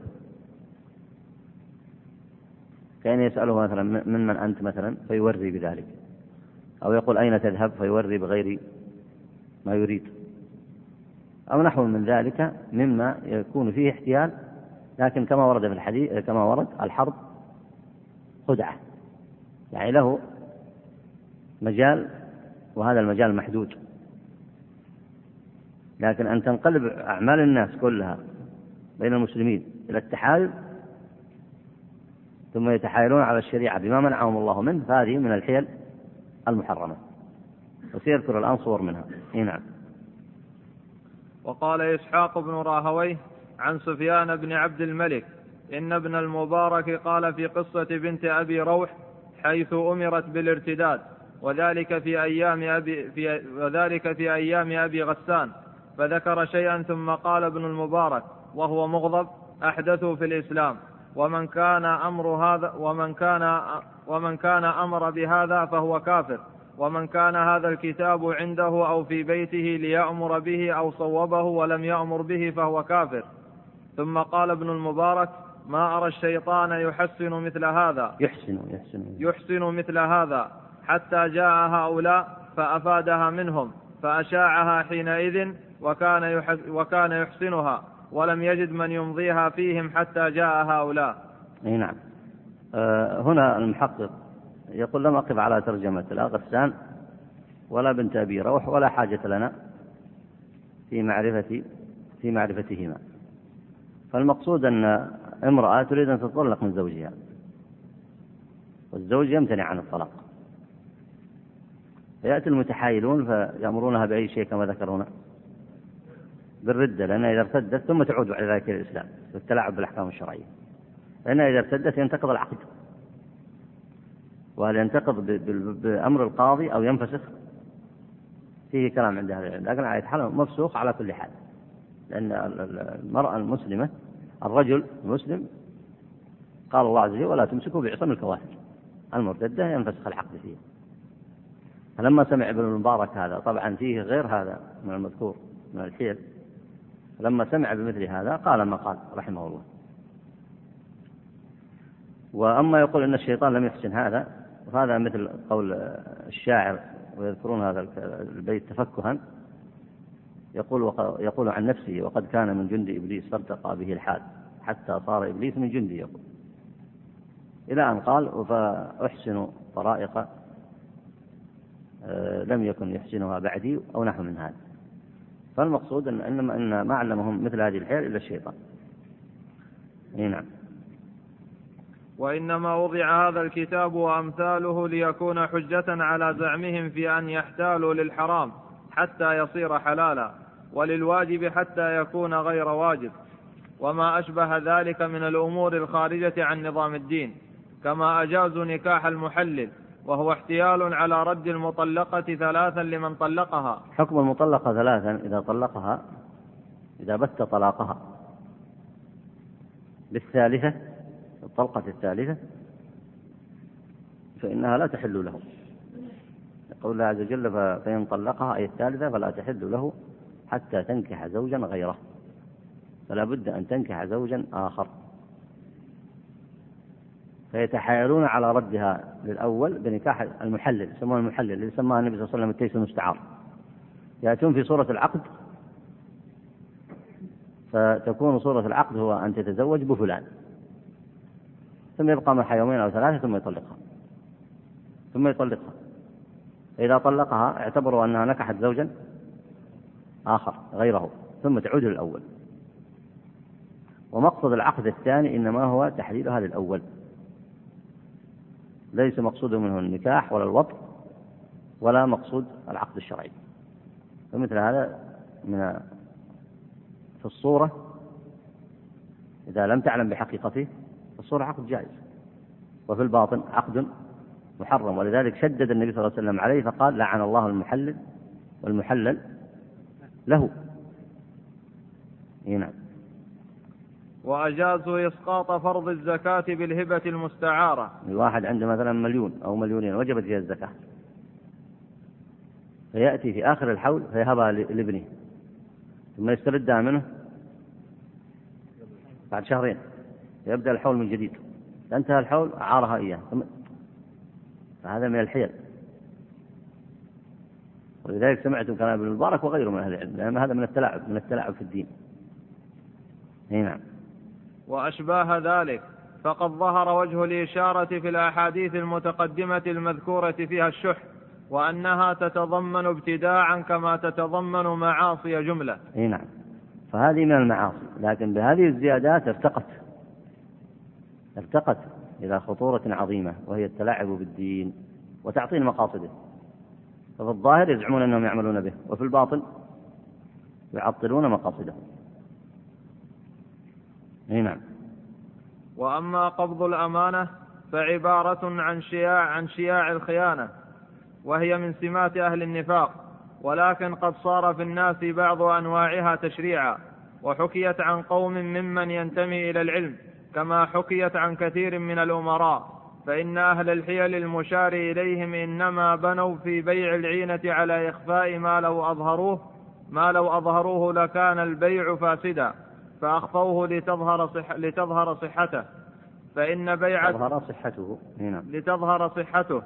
كأن يسأله مثلا من من أنت مثلا فيوري بذلك. أو يقول أين تذهب؟ فيوري بغير ما يريد. أو نحو من ذلك مما يكون فيه احتيال لكن كما ورد في الحديث كما ورد الحرب خدعة. يعني له مجال وهذا المجال محدود. لكن أن تنقلب أعمال الناس كلها بين المسلمين إلى التحايل ثم يتحايلون على الشريعة بما منعهم الله منه فهذه من الحيل المحرمة. وسيذكر الآن صور منها. إيه نعم. وقال إسحاق بن راهويه عن سفيان بن عبد الملك إن ابن المبارك قال في قصة بنت أبي روح حيث أمرت بالارتداد وذلك في أيام أبي في وذلك في أيام أبي غسان. فذكر شيئا ثم قال ابن المبارك وهو مغضب أحدثوا في الإسلام. ومن كان أمر هذا ومن كان ومن كان أمر بهذا فهو كافر. ومن كان هذا الكتاب عنده أو في بيته ليأمر به أو صوبه ولم يأمر به فهو كافر. ثم قال ابن المبارك ما أرى الشيطان يحسن مثل هذا. يحسن يحسن. يحسن مثل هذا. حتى جاء هؤلاء فأفادها منهم فأشاعها حينئذ وكان وكان يحسنها ولم يجد من يمضيها فيهم حتى جاء هؤلاء. إي نعم. أه هنا المحقق يقول لم أقف على ترجمة لا غسان ولا بنت أبي روح ولا حاجة لنا في معرفة في معرفتهما. فالمقصود أن امرأة تريد أن تطلق من زوجها والزوج يمتنع عن الطلاق فيأتي المتحايلون فيأمرونها بأي شيء كما ذكرونا بالردة لأنها إذا ارتدت ثم تعود بعد ذلك إلى الإسلام والتلاعب بالأحكام الشرعية. لأنها إذا ارتدت ينتقض العقد. وهل ينتقض بأمر القاضي أو ينفسخ؟ فيه كلام عند أهل العلم لكن على حال مفسوخ على كل حال. لأن المرأة المسلمة الرجل المسلم قال الله عز وجل ولا تمسكوا بعصم الكوافر. المرتدة ينفسخ العقد فيه. فلما سمع ابن المبارك هذا طبعا فيه غير هذا من المذكور من الحيل. لما سمع بمثل هذا قال ما قال رحمه الله. وأما يقول أن الشيطان لم يحسن هذا فهذا مثل قول الشاعر ويذكرون هذا البيت تفكها. يقول يقول عن نفسه وقد كان من جند إبليس فارتقى به الحال حتى صار إبليس من جندي يقول. إلى أن قال فأحسن طرائق آه، لم يكن يحسنها بعدي أو نحو من هذا. فالمقصود أن إنما أن ما علمهم مثل هذه الحيل إلا الشيطان. أي نعم. وإنما وضع هذا الكتاب وأمثاله ليكون حجة على زعمهم في أن يحتالوا للحرام حتى يصير حلالا وللواجب حتى يكون غير واجب. وما أشبه ذلك من الأمور الخارجة عن نظام الدين كما أجازوا نكاح المحلل وهو احتيال على رد المطلقة ثلاثا لمن طلقها. حكم المطلقة ثلاثا إذا طلقها إذا بت طلاقها. بالثالثة الطلقة الثالثة فإنها لا تحل له. يقول الله عز وجل فإن طلقها أي الثالثة فلا تحل له حتى تنكح زوجا غيره. فلا بد أن تنكح زوجا آخر. فيتحايلون على ردها للأول بنكاح المحلل يسمونه المحلل اللي سماه النبي صلى الله عليه وسلم التيس المستعار. يأتون في صورة العقد فتكون صورة العقد هو أن تتزوج بفلان. ثم يبقى معها يومين أو ثلاثة ثم يطلقها. ثم يطلقها. فإذا طلقها اعتبروا أنها نكحت زوجا آخر غيره ثم تعود للأول. ومقصد العقد الثاني إنما هو تحليلها للأول. ليس مقصود منه النكاح ولا الوطء ولا مقصود العقد الشرعي. فمثل هذا من في الصورة إذا لم تعلم بحقيقته الصورة عقد جائز. وفي الباطن عقد محرم. ولذلك شدد النبي صلى الله عليه وسلم عليه فقال لعن الله المحلل والمحلل له. نعم. وأجازوا إسقاط فرض الزكاة بالهبة المستعارة. الواحد عنده مثلا مليون أو مليونين وجبت فيها الزكاة. فيأتي في آخر الحول فيهبها لابنه. ثم يستردها منه بعد شهرين. يبدأ الحول من جديد. انتهى الحول أعارها إياه. فهذا من الحيل. ولذلك سمعتم كلام ابن المبارك وغيره من أهل العلم لأن هذا من التلاعب من التلاعب في الدين. إي نعم. وأشباه ذلك فقد ظهر وجه الإشارة في الأحاديث المتقدمة المذكورة فيها الشح وأنها تتضمن ابتداعا كما تتضمن معاصي جملة. إي نعم. فهذه من المعاصي لكن بهذه الزيادات ارتقت ارتقت إلى خطورة عظيمة وهي التلاعب بالدين وتعطيل مقاصده. ففي الظاهر يزعمون أنهم يعملون به وفي الباطن يعطلون مقاصده. إي نعم. وأما قبض الأمانة فعبارة عن شياع عن شياع الخيانة وهي من سمات أهل النفاق ولكن قد صار في الناس بعض أنواعها تشريعا وحكيت عن قوم ممن ينتمي إلى العلم كما حكيت عن كثير من الأمراء فإن أهل الحيل المشار إليهم إنما بنوا في بيع العينة على إخفاء ما لو أظهروه ما لو أظهروه لكان البيع فاسدا. فأخفوه لتظهر صح لتظهر صحته. فإن بيع تظهر صحته. نعم. لتظهر صحته.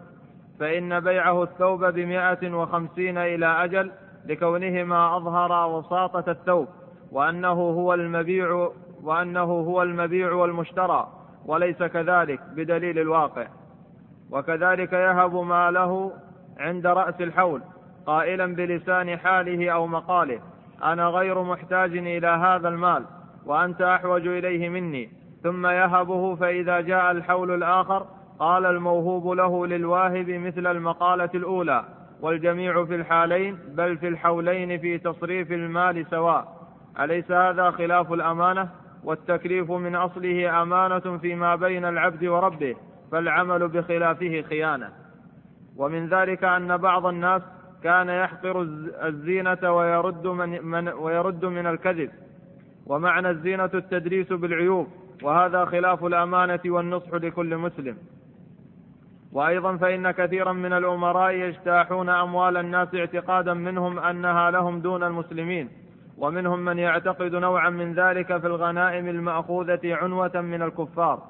فإن بيعه الثوب بمائة وخمسين إلى أجل لكونهما أظهر وساطة الثوب وأنه هو المبيع وأنه هو المبيع والمشترى وليس كذلك بدليل الواقع. وكذلك يهب ما له عند رأس الحول قائلا بلسان حاله أو مقاله. أنا غير محتاج إلى هذا المال. وأنت أحوج إليه مني. ثم يهبه فإذا جاء الحول الآخر قال الموهوب له للواهب مثل المقالة الأولى والجميع في الحالين بل في الحولين في تصريف المال سواء. أليس هذا خلاف الأمانة؟ والتكليف من أصله أمانة فيما بين العبد وربه فالعمل بخلافه خيانة. ومن ذلك أن بعض الناس كان يحقر الزينة ويرد من, من ويرد من الكذب. ومعنى الزينة التدريس بالعيوب وهذا خلاف الأمانة والنصح لكل مسلم. وأيضا فإن كثيرا من الأمراء يجتاحون أموال الناس اعتقادا منهم أنها لهم دون المسلمين ومنهم من يعتقد نوعا من ذلك في الغنائم المأخوذة عنوة من الكفار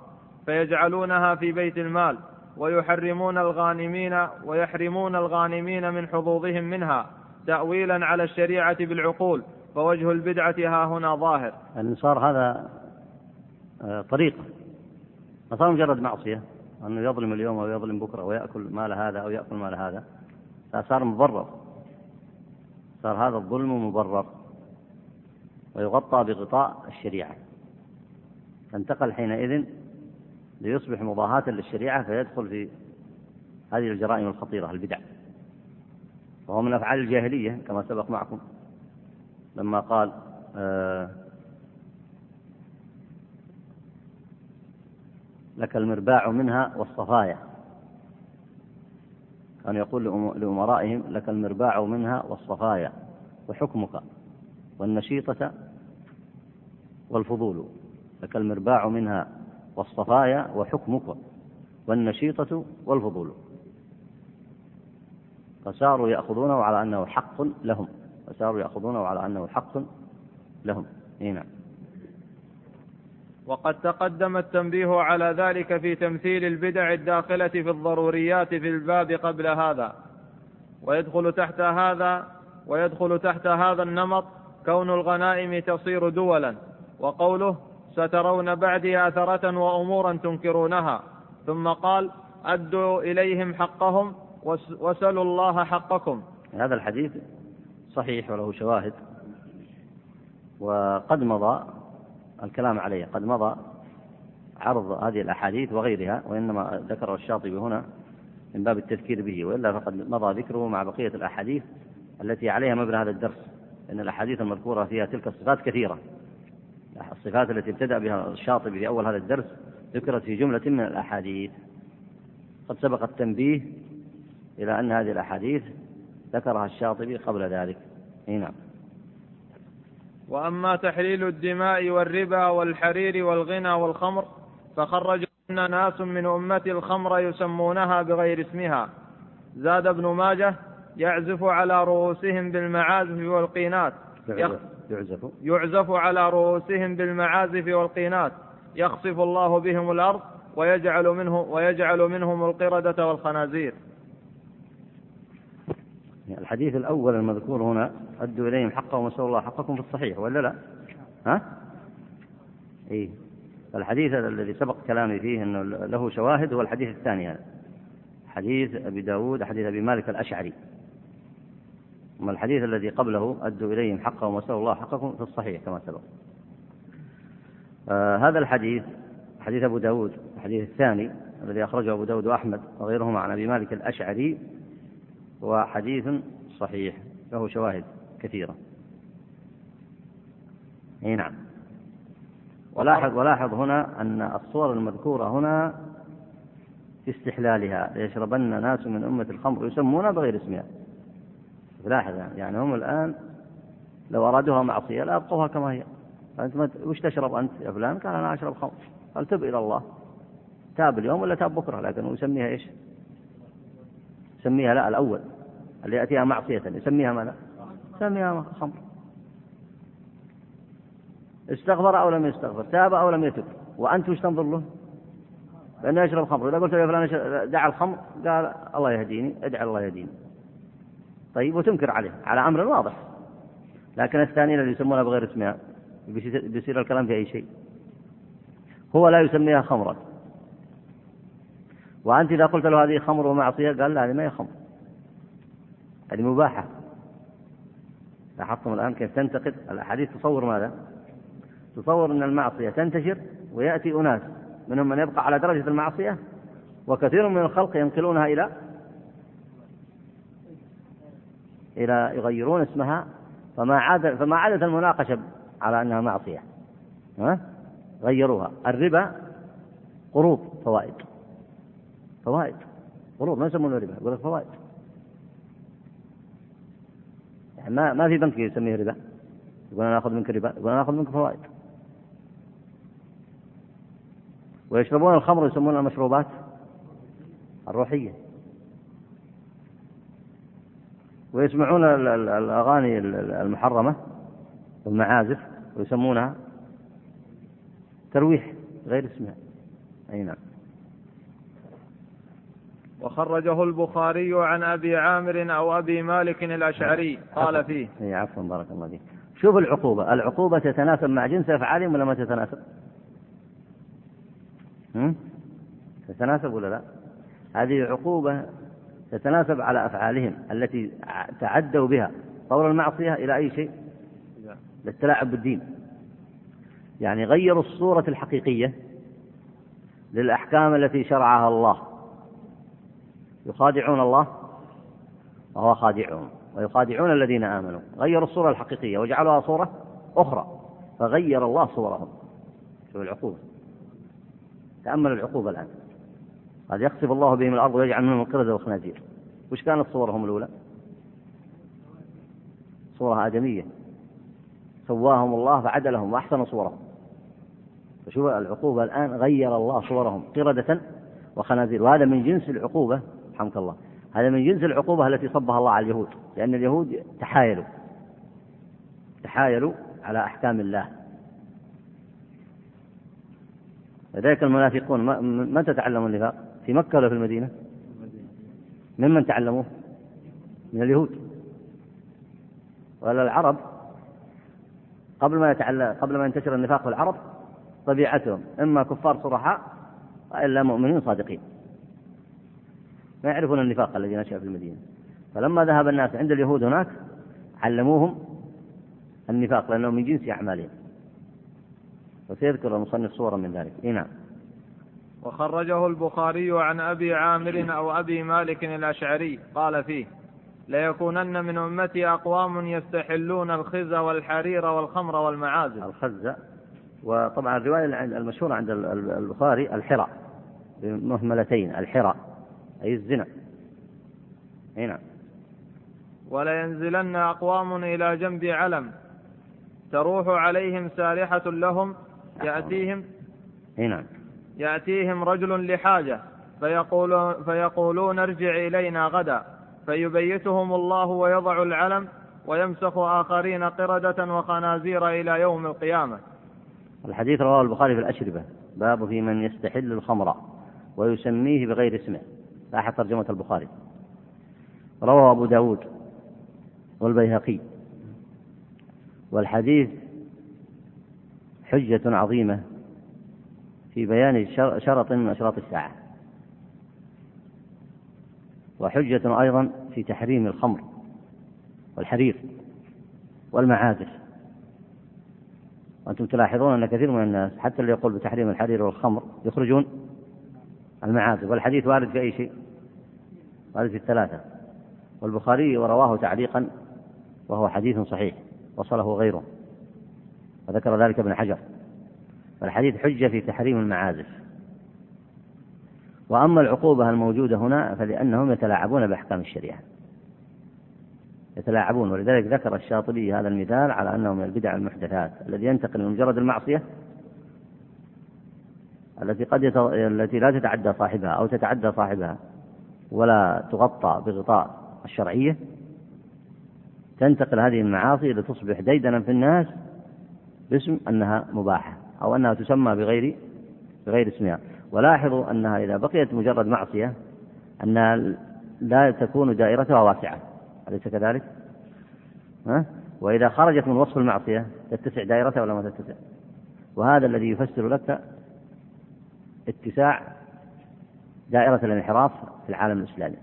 فيجعلونها في بيت المال ويحرمون الغانمين ويحرمون الغانمين من حظوظهم منها تأويلا على الشريعة بالعقول. فوجه البدعة ها هنا ظاهر. يعني صار هذا آه، طريقة ما صار مجرد معصية أنه يظلم اليوم أو يظلم بكرة ويأكل مال هذا أو يأكل مال هذا. صار مبرر. صار هذا الظلم مبرر. ويغطى بغطاء الشريعة. فانتقل حينئذ ليصبح مضاهاة للشريعة فيدخل في هذه الجرائم الخطيرة البدع. وهو من أفعال الجاهلية كما سبق معكم. لما قال آه لك المرباع منها والصفايا. كان يقول لأمرائهم لك المرباع منها والصفايا وحكمك والنشيطة والفضول. لك المرباع منها والصفايا وحكمك والنشيطة والفضول. فصاروا يأخذونه على أنه حق لهم. فصاروا يأخذونه على أنه حق لهم. نعم. وقد تقدم التنبيه على ذلك في تمثيل البدع الداخلة في الضروريات في الباب قبل هذا. ويدخل تحت هذا ويدخل تحت هذا النمط كون الغنائم تصير دولا. وقوله سترون بعدي أثرة وأمورا تنكرونها ثم قال أدوا إليهم حقهم وسلوا الله حقكم هذا الحديث صحيح وله شواهد. وقد مضى الكلام عليه قد مضى عرض هذه الأحاديث وغيرها وإنما ذكر الشاطبي هنا من باب التذكير به وإلا فقد مضى ذكره مع بقية الأحاديث التي عليها مبنى هذا الدرس إن الأحاديث المذكورة فيها تلك الصفات كثيرة. الصفات التي ابتدأ بها الشاطبي في أول هذا الدرس ذكرت في جملة من الأحاديث. قد سبق التنبيه إلى أن هذه الأحاديث ذكرها الشاطبي قبل ذلك. إي نعم. وأما تحليل الدماء والربا والحرير والغنى والخمر فخرج ناس من أمة الخمر يسمونها بغير اسمها. زاد ابن ماجه يعزف على رؤوسهم بالمعازف والقينات يعزف. يعزف على رؤوسهم بالمعازف والقينات يخصف الله بهم الأرض ويجعل منه ويجعل منهم القردة والخنازير. الحديث الأول المذكور هنا أدوا إليهم حقهم وسألوا الله حقكم في الصحيح ولا لا؟ ها؟ إيه الحديث الذي سبق كلامي فيه أنه له شواهد هو الحديث الثاني هذا حديث أبي داود حديث أبي مالك الأشعري أما الحديث الذي قبله أدوا إليهم حقهم وسألوا الله حقكم في الصحيح كما سبق آه هذا الحديث حديث أبو داود الحديث الثاني الذي أخرجه أبو داود وأحمد وغيرهما عن أبي مالك الأشعري هو صحيح له شواهد كثيرة. إي نعم. ولاحظ ولاحظ هنا أن الصور المذكورة هنا في استحلالها ليشربن ناس من أمة الخمر يسمونها بغير اسمها. لاحظ يعني هم الآن لو أرادوها معصية لا أبقوها كما هي. أنت وش تشرب أنت يا فلان؟ قال أنا أشرب خمر. قال تب إلى الله. تاب اليوم ولا تاب بكرة؟ لكن يسميها إيش؟ يسميها لا الأول. اللي يأتيها معصية. يسميها ماذا؟ يسميها خمر. استغفر أو لم يستغفر تاب أو لم يتب. وأنت وش تنظر له؟ لأنه يشرب خمر إذا قلت له فلان دعا الخمر قال الله يهديني ادعي الله يهديني. طيب وتنكر عليه على أمر واضح. لكن الثانيين اللي يسمونها بغير اسمها بيصير الكلام في أي شيء. هو لا يسميها خمرا. وأنت إذا قلت له هذه خمر ومعصية قال لا هذه ما هي خمر. هذه مباحة. لاحظتم الآن كيف تنتقد؟ الأحاديث تصور ماذا؟ تصور أن المعصية تنتشر ويأتي أناس منهم من يبقى على درجة المعصية وكثير من الخلق ينقلونها إلى إلى يغيرون اسمها فما عاد فما عادت المناقشة على أنها معصية. ها؟ غيروها. الربا قروض فوائد. فوائد. قروض ما يسمونه ربا يقول لك فوائد. يعني ما ما في بنك يسميه ربا. يقول أنا آخذ منك ربا يقول أنا آخذ منك فوائد ويشربون الخمر يسمونها المشروبات الروحية. ويسمعون الأغاني المحرمة والمعازف ويسمونها ترويح غير اسمها. أي نعم. وخرجه البخاري عن أبي عامر أو أبي مالك الأشعري. قال فيه. اي عفوا بارك الله فيك. شوف العقوبة. العقوبة تتناسب مع جنس أفعالهم ولا ما تتناسب؟ هم؟ تتناسب ولا لا؟ هذه عقوبة تتناسب على أفعالهم التي تعدوا بها طور المعصية إلى أي شيء؟ للتلاعب بالدين. يعني غيروا الصورة الحقيقية للأحكام التي شرعها الله. يخادعون الله وهو خادعهم ويخادعون الذين آمنوا غيروا الصورة الحقيقية وجعلوها صورة أخرى فغير الله صورهم. شوف العقوبة. تأمل العقوبة الآن. قد يخسف الله بهم الأرض ويجعل منهم القردة والخنازير. وش كانت صورهم الأولى؟ صورة آدمية. سواهم الله فعدلهم وأحسن صورهم. فشوف العقوبة الآن غير الله صورهم قردة وخنازير. وهذا من جنس العقوبة رحمك الله هذا من جنس العقوبة التي صبها الله على اليهود لأن اليهود تحايلوا تحايلوا على أحكام الله لذلك المنافقون متى تعلموا النفاق؟ في مكة ولا في المدينة؟ ممن تعلموه؟ من اليهود ولا العرب قبل ما يتعلم قبل ما ينتشر النفاق في العرب طبيعتهم إما كفار صرحاء وإلا مؤمنين صادقين ما يعرفون النفاق الذي نشأ في المدينة. فلما ذهب الناس عند اليهود هناك علموهم النفاق لأنه من جنس أعمالهم. وسيذكر المصنف صورا من ذلك. إيه نعم. وخرجه البخاري عن أبي عامر أو أبي مالك الأشعري. قال فيه ليكونن من أمتي أقوام يستحلون الخز والحرير والخمر والمعازف. الخز وطبعا الرواية المشهورة عند البخاري الحرى بمهملتين الحرى أي الزنا. أي نعم ولينزلن أقوام إلى جنب علم. تروح عليهم سارحة لهم يأتيهم أي نعم يأتيهم رجل لحاجة فيقول فيقولون ارجع إلينا غدا. فيبيتهم الله ويضع العلم ويمسخ آخرين قردة وخنازير إلى يوم القيامة. الحديث رواه البخاري في الأشربة. باب في من يستحل الخمر ويسميه بغير اسمه. لاحظ ترجمة البخاري. روى أبو داود والبيهقي. والحديث حجة عظيمة في بيان شرط من أشراط الساعة. وحجة أيضا في تحريم الخمر والحرير والمعازف. وأنتم تلاحظون أن كثير من الناس حتى اللي يقول بتحريم الحرير والخمر يخرجون المعازف. والحديث وارد في أي شيء؟ وارد في الثلاثة. والبخاري ورواه تعليقا وهو حديث صحيح وصله غيره. وذكر ذلك ابن حجر. فالحديث حجة في تحريم المعازف. وأما العقوبة الموجودة هنا فلأنهم يتلاعبون بأحكام الشريعة. يتلاعبون ولذلك ذكر الشاطبي هذا المثال على أنه من البدع المحدثات. الذي ينتقل من مجرد المعصية التي قد يت... التي لا تتعدى صاحبها أو تتعدى صاحبها. ولا تغطى بغطاء الشرعية تنتقل هذه المعاصي لتصبح ديدنا في الناس باسم أنها مباحة أو أنها تسمى بغير بغير اسمها ولاحظوا أنها إذا بقيت مجرد معصية أنها لا تكون دائرتها واسعة أليس كذلك؟ ها؟ وإذا خرجت من وصف المعصية تتسع دائرتها ولا ما تتسع؟ وهذا الذي يفسر لك اتساع دائرة الانحراف في العالم الإسلامي.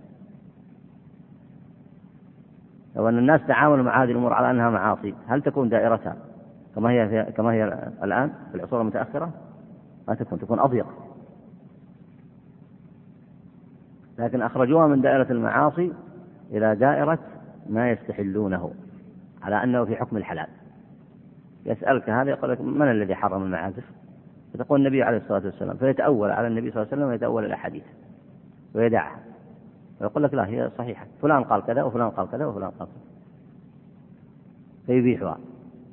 لو أن الناس تعاملوا مع هذه الأمور على أنها معاصي هل تكون دائرتها كما هي كما هي الآن في العصور المتأخرة؟ ما تكون تكون أضيق. لكن أخرجوها من دائرة المعاصي إلى دائرة ما يستحلونه على أنه في حكم الحلال. يسألك هذا يقول لك من الذي حرم المعازف؟ فتقول النبي عليه الصلاة والسلام فيتأول على النبي صلى الله عليه وسلم ويتأول الأحاديث ويدعها ويقول لك لا هي صحيحة فلان قال كذا وفلان قال كذا وفلان قال كذا. فيبيحها.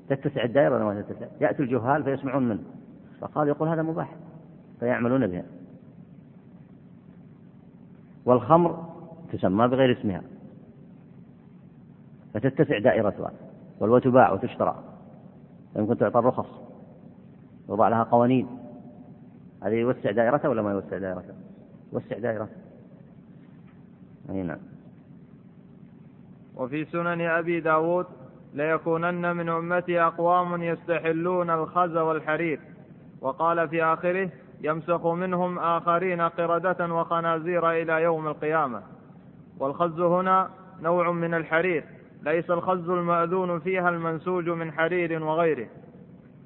تتسع الدائرة ولا ما تتسع؟ يأتي الجهال فيسمعون منه. فقال يقول هذا مباح فيعملون بها. والخمر تسمى بغير اسمها. فتتسع دائرتها. وتباع وتشترى. يمكن تعطى الرخص. يوضع لها قوانين. هذه يوسع دائرته ولا ما يوسع دائرته؟ يوسع دائرته. أي نعم. وفي سنن أبي داود ليكونن من أمتي أقوام يستحلون الخز والحرير. وقال في آخره يمسخ منهم آخرين قردة وخنازير إلى يوم القيامة. والخز هنا نوع من الحرير ليس الخز المأذون فيها المنسوج من حرير وغيره.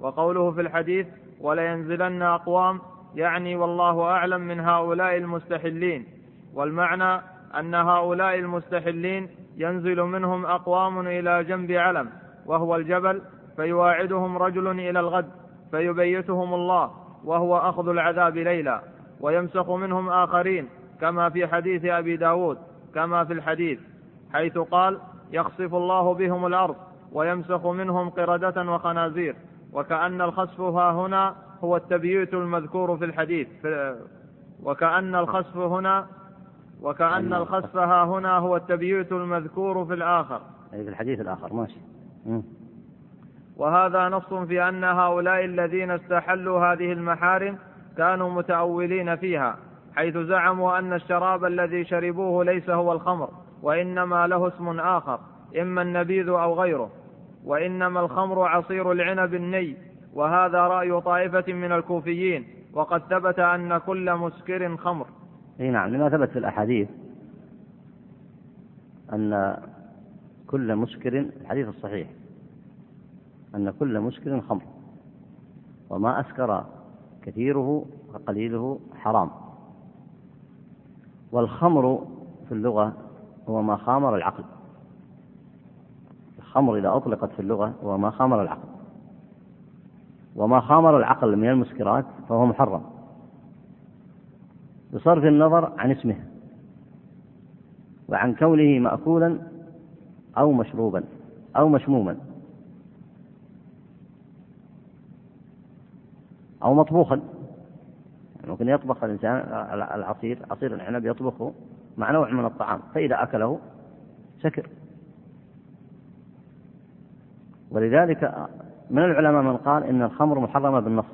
وقوله في الحديث ولينزلن أقوام يعني والله أعلم من هؤلاء المستحلين. والمعنى أن هؤلاء المستحلين ينزل منهم أقوام إلى جنب علم وهو الجبل فيواعدهم رجل إلى الغد فيبيتهم الله وهو أخذ العذاب ليلا. ويمسخ منهم آخرين كما في حديث أبي داود كما في الحديث حيث قال يخسف الله بهم الأرض ويمسخ منهم قردة وخنازير. وكأن الخسف ها هنا هو التبييت المذكور في الحديث. في وكأن الخسف هنا وكأن الخسف ها هنا هو التبييت المذكور في الآخر. أي في الحديث الآخر ماشي. م. وهذا نص في أن هؤلاء الذين استحلوا هذه المحارم كانوا متأولين فيها حيث زعموا أن الشراب الذي شربوه ليس هو الخمر وإنما له اسم آخر إما النبيذ أو غيره. وإنما الخمر عصير العنب الني وهذا رأي طائفة من الكوفيين وقد ثبت أن كل مسكر خمر. إي نعم لما ثبت في الأحاديث أن كل مسكر الحديث الصحيح أن كل مسكر خمر وما أسكر كثيره فقليله حرام. والخمر في اللغة هو ما خامر العقل. الخمر إذا أطلقت في اللغة هو ما خامر العقل. وما خامر العقل من المسكرات فهو محرم. بصرف النظر عن اسمه وعن كونه مأكولا أو مشروبا أو مشموما أو مطبوخا. ممكن يطبخ الإنسان العصير عصير العنب يطبخه مع نوع من الطعام فإذا أكله سكر ولذلك من العلماء من قال إن الخمر محرمة بالنص.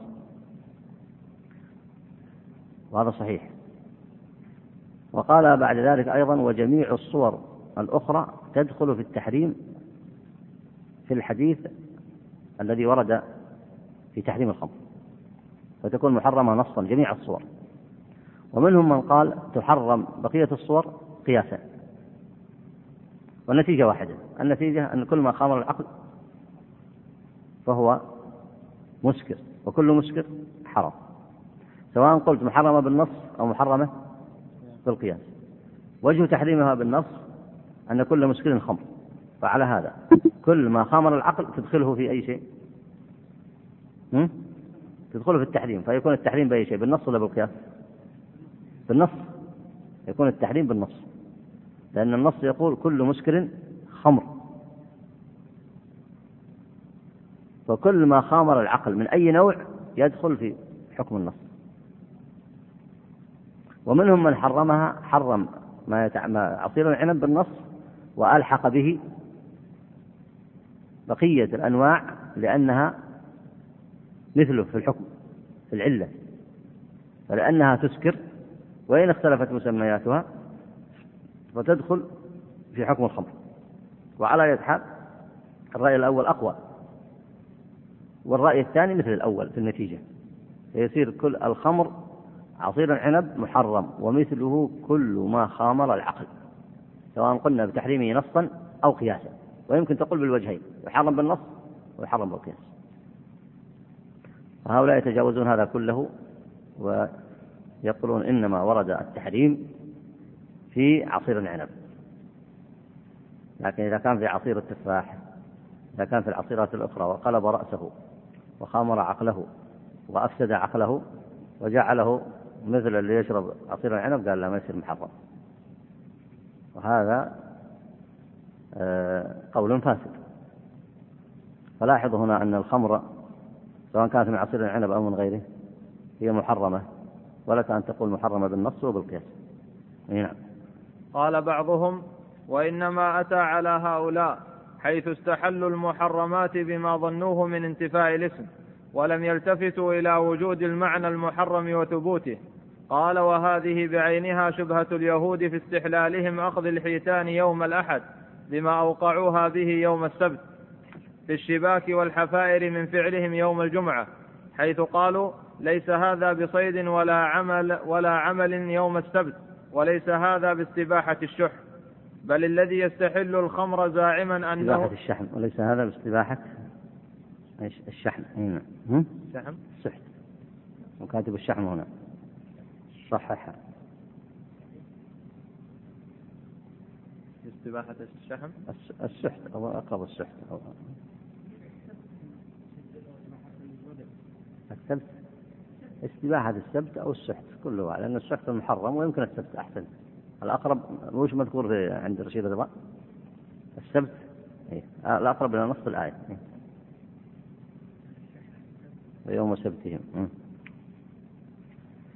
وهذا صحيح. وقال بعد ذلك أيضا وجميع الصور الأخرى تدخل في التحريم في الحديث الذي ورد في تحريم الخمر. فتكون محرمة نصا جميع الصور. ومنهم من قال تحرم بقية الصور قياسا. والنتيجة واحدة. النتيجة أن كل ما خامر العقل فهو مسكر وكل مسكر حرام. سواء قلت محرمة بالنص أو محرمة بالقياس. وجه تحريمها بالنص أن كل مسكر خمر فعلى هذا. كل ما خمر العقل تدخله في أي شيء؟ تدخله في التحريم فيكون التحريم بأي شيء بالنص ولا بالقياس؟ بالنص. يكون التحريم بالنص. لأن النص يقول كل مسكر خمر. وكل ما خامر العقل من أي نوع يدخل في حكم النص. ومنهم من حرمها حرم. ما عصير العنب بالنص وألحق به بقية الأنواع لأنها مثله في الحكم في العلة. فلأنها تسكر وإن اختلفت مسمياتها فتدخل في حكم الخمر. وعلى يد حال الرأي الأول أقوى. والرأي الثاني مثل الأول في النتيجة. فيصير كل الخمر عصير العنب محرم ومثله كل ما خامر العقل سواء قلنا بتحريمه نصا أو قياسا ويمكن تقول بالوجهين يحرم بالنص ويحرم بالقياس. فهؤلاء يتجاوزون هذا كله ويقولون إنما ورد التحريم في عصير العنب. لكن إذا كان في عصير التفاح إذا كان في العصيرات الأخرى وقلب رأسه وخامر عقله وأفسد عقله وجعله مثل اللي يشرب عصير العنب قال لا ما يصير محرم. وهذا آه، قول فاسد. فلاحظوا هنا أن الخمر سواء كانت من عصير العنب أو من غيره هي محرمة ولك أن تقول محرمة بالنص وبالقياس. نعم. قال بعضهم وإنما أتى على هؤلاء. حيث استحلوا المحرمات بما ظنوه من انتفاء الاسم ولم يلتفتوا إلى وجود المعنى المحرم وثبوته. قال وهذه بعينها شبهة اليهود في استحلالهم أخذ الحيتان يوم الأحد بما أوقعوها به يوم السبت في الشباك والحفائر من فعلهم يوم الجمعة حيث قالوا ليس هذا بصيد ولا عمل ولا عمل يوم السبت وليس هذا باستباحة الشح. بل الذي يستحل الخمر زاعما أنه استباحة الشحم وليس هذا باستباحة إيش؟ الشحم هنا الشحم السحت وكاتب الشحم هنا. صححها استباحة الشحم؟ السحت أو أقرب السحت أو السبت. استباحة السبت أو السحت كله لأن السحت محرم ويمكن السبت أحسن. الأقرب وش مذكور في عند رشيد الرضا السبت إيه؟ الأقرب إلى نص الآية إيه؟ ويوم سبتهم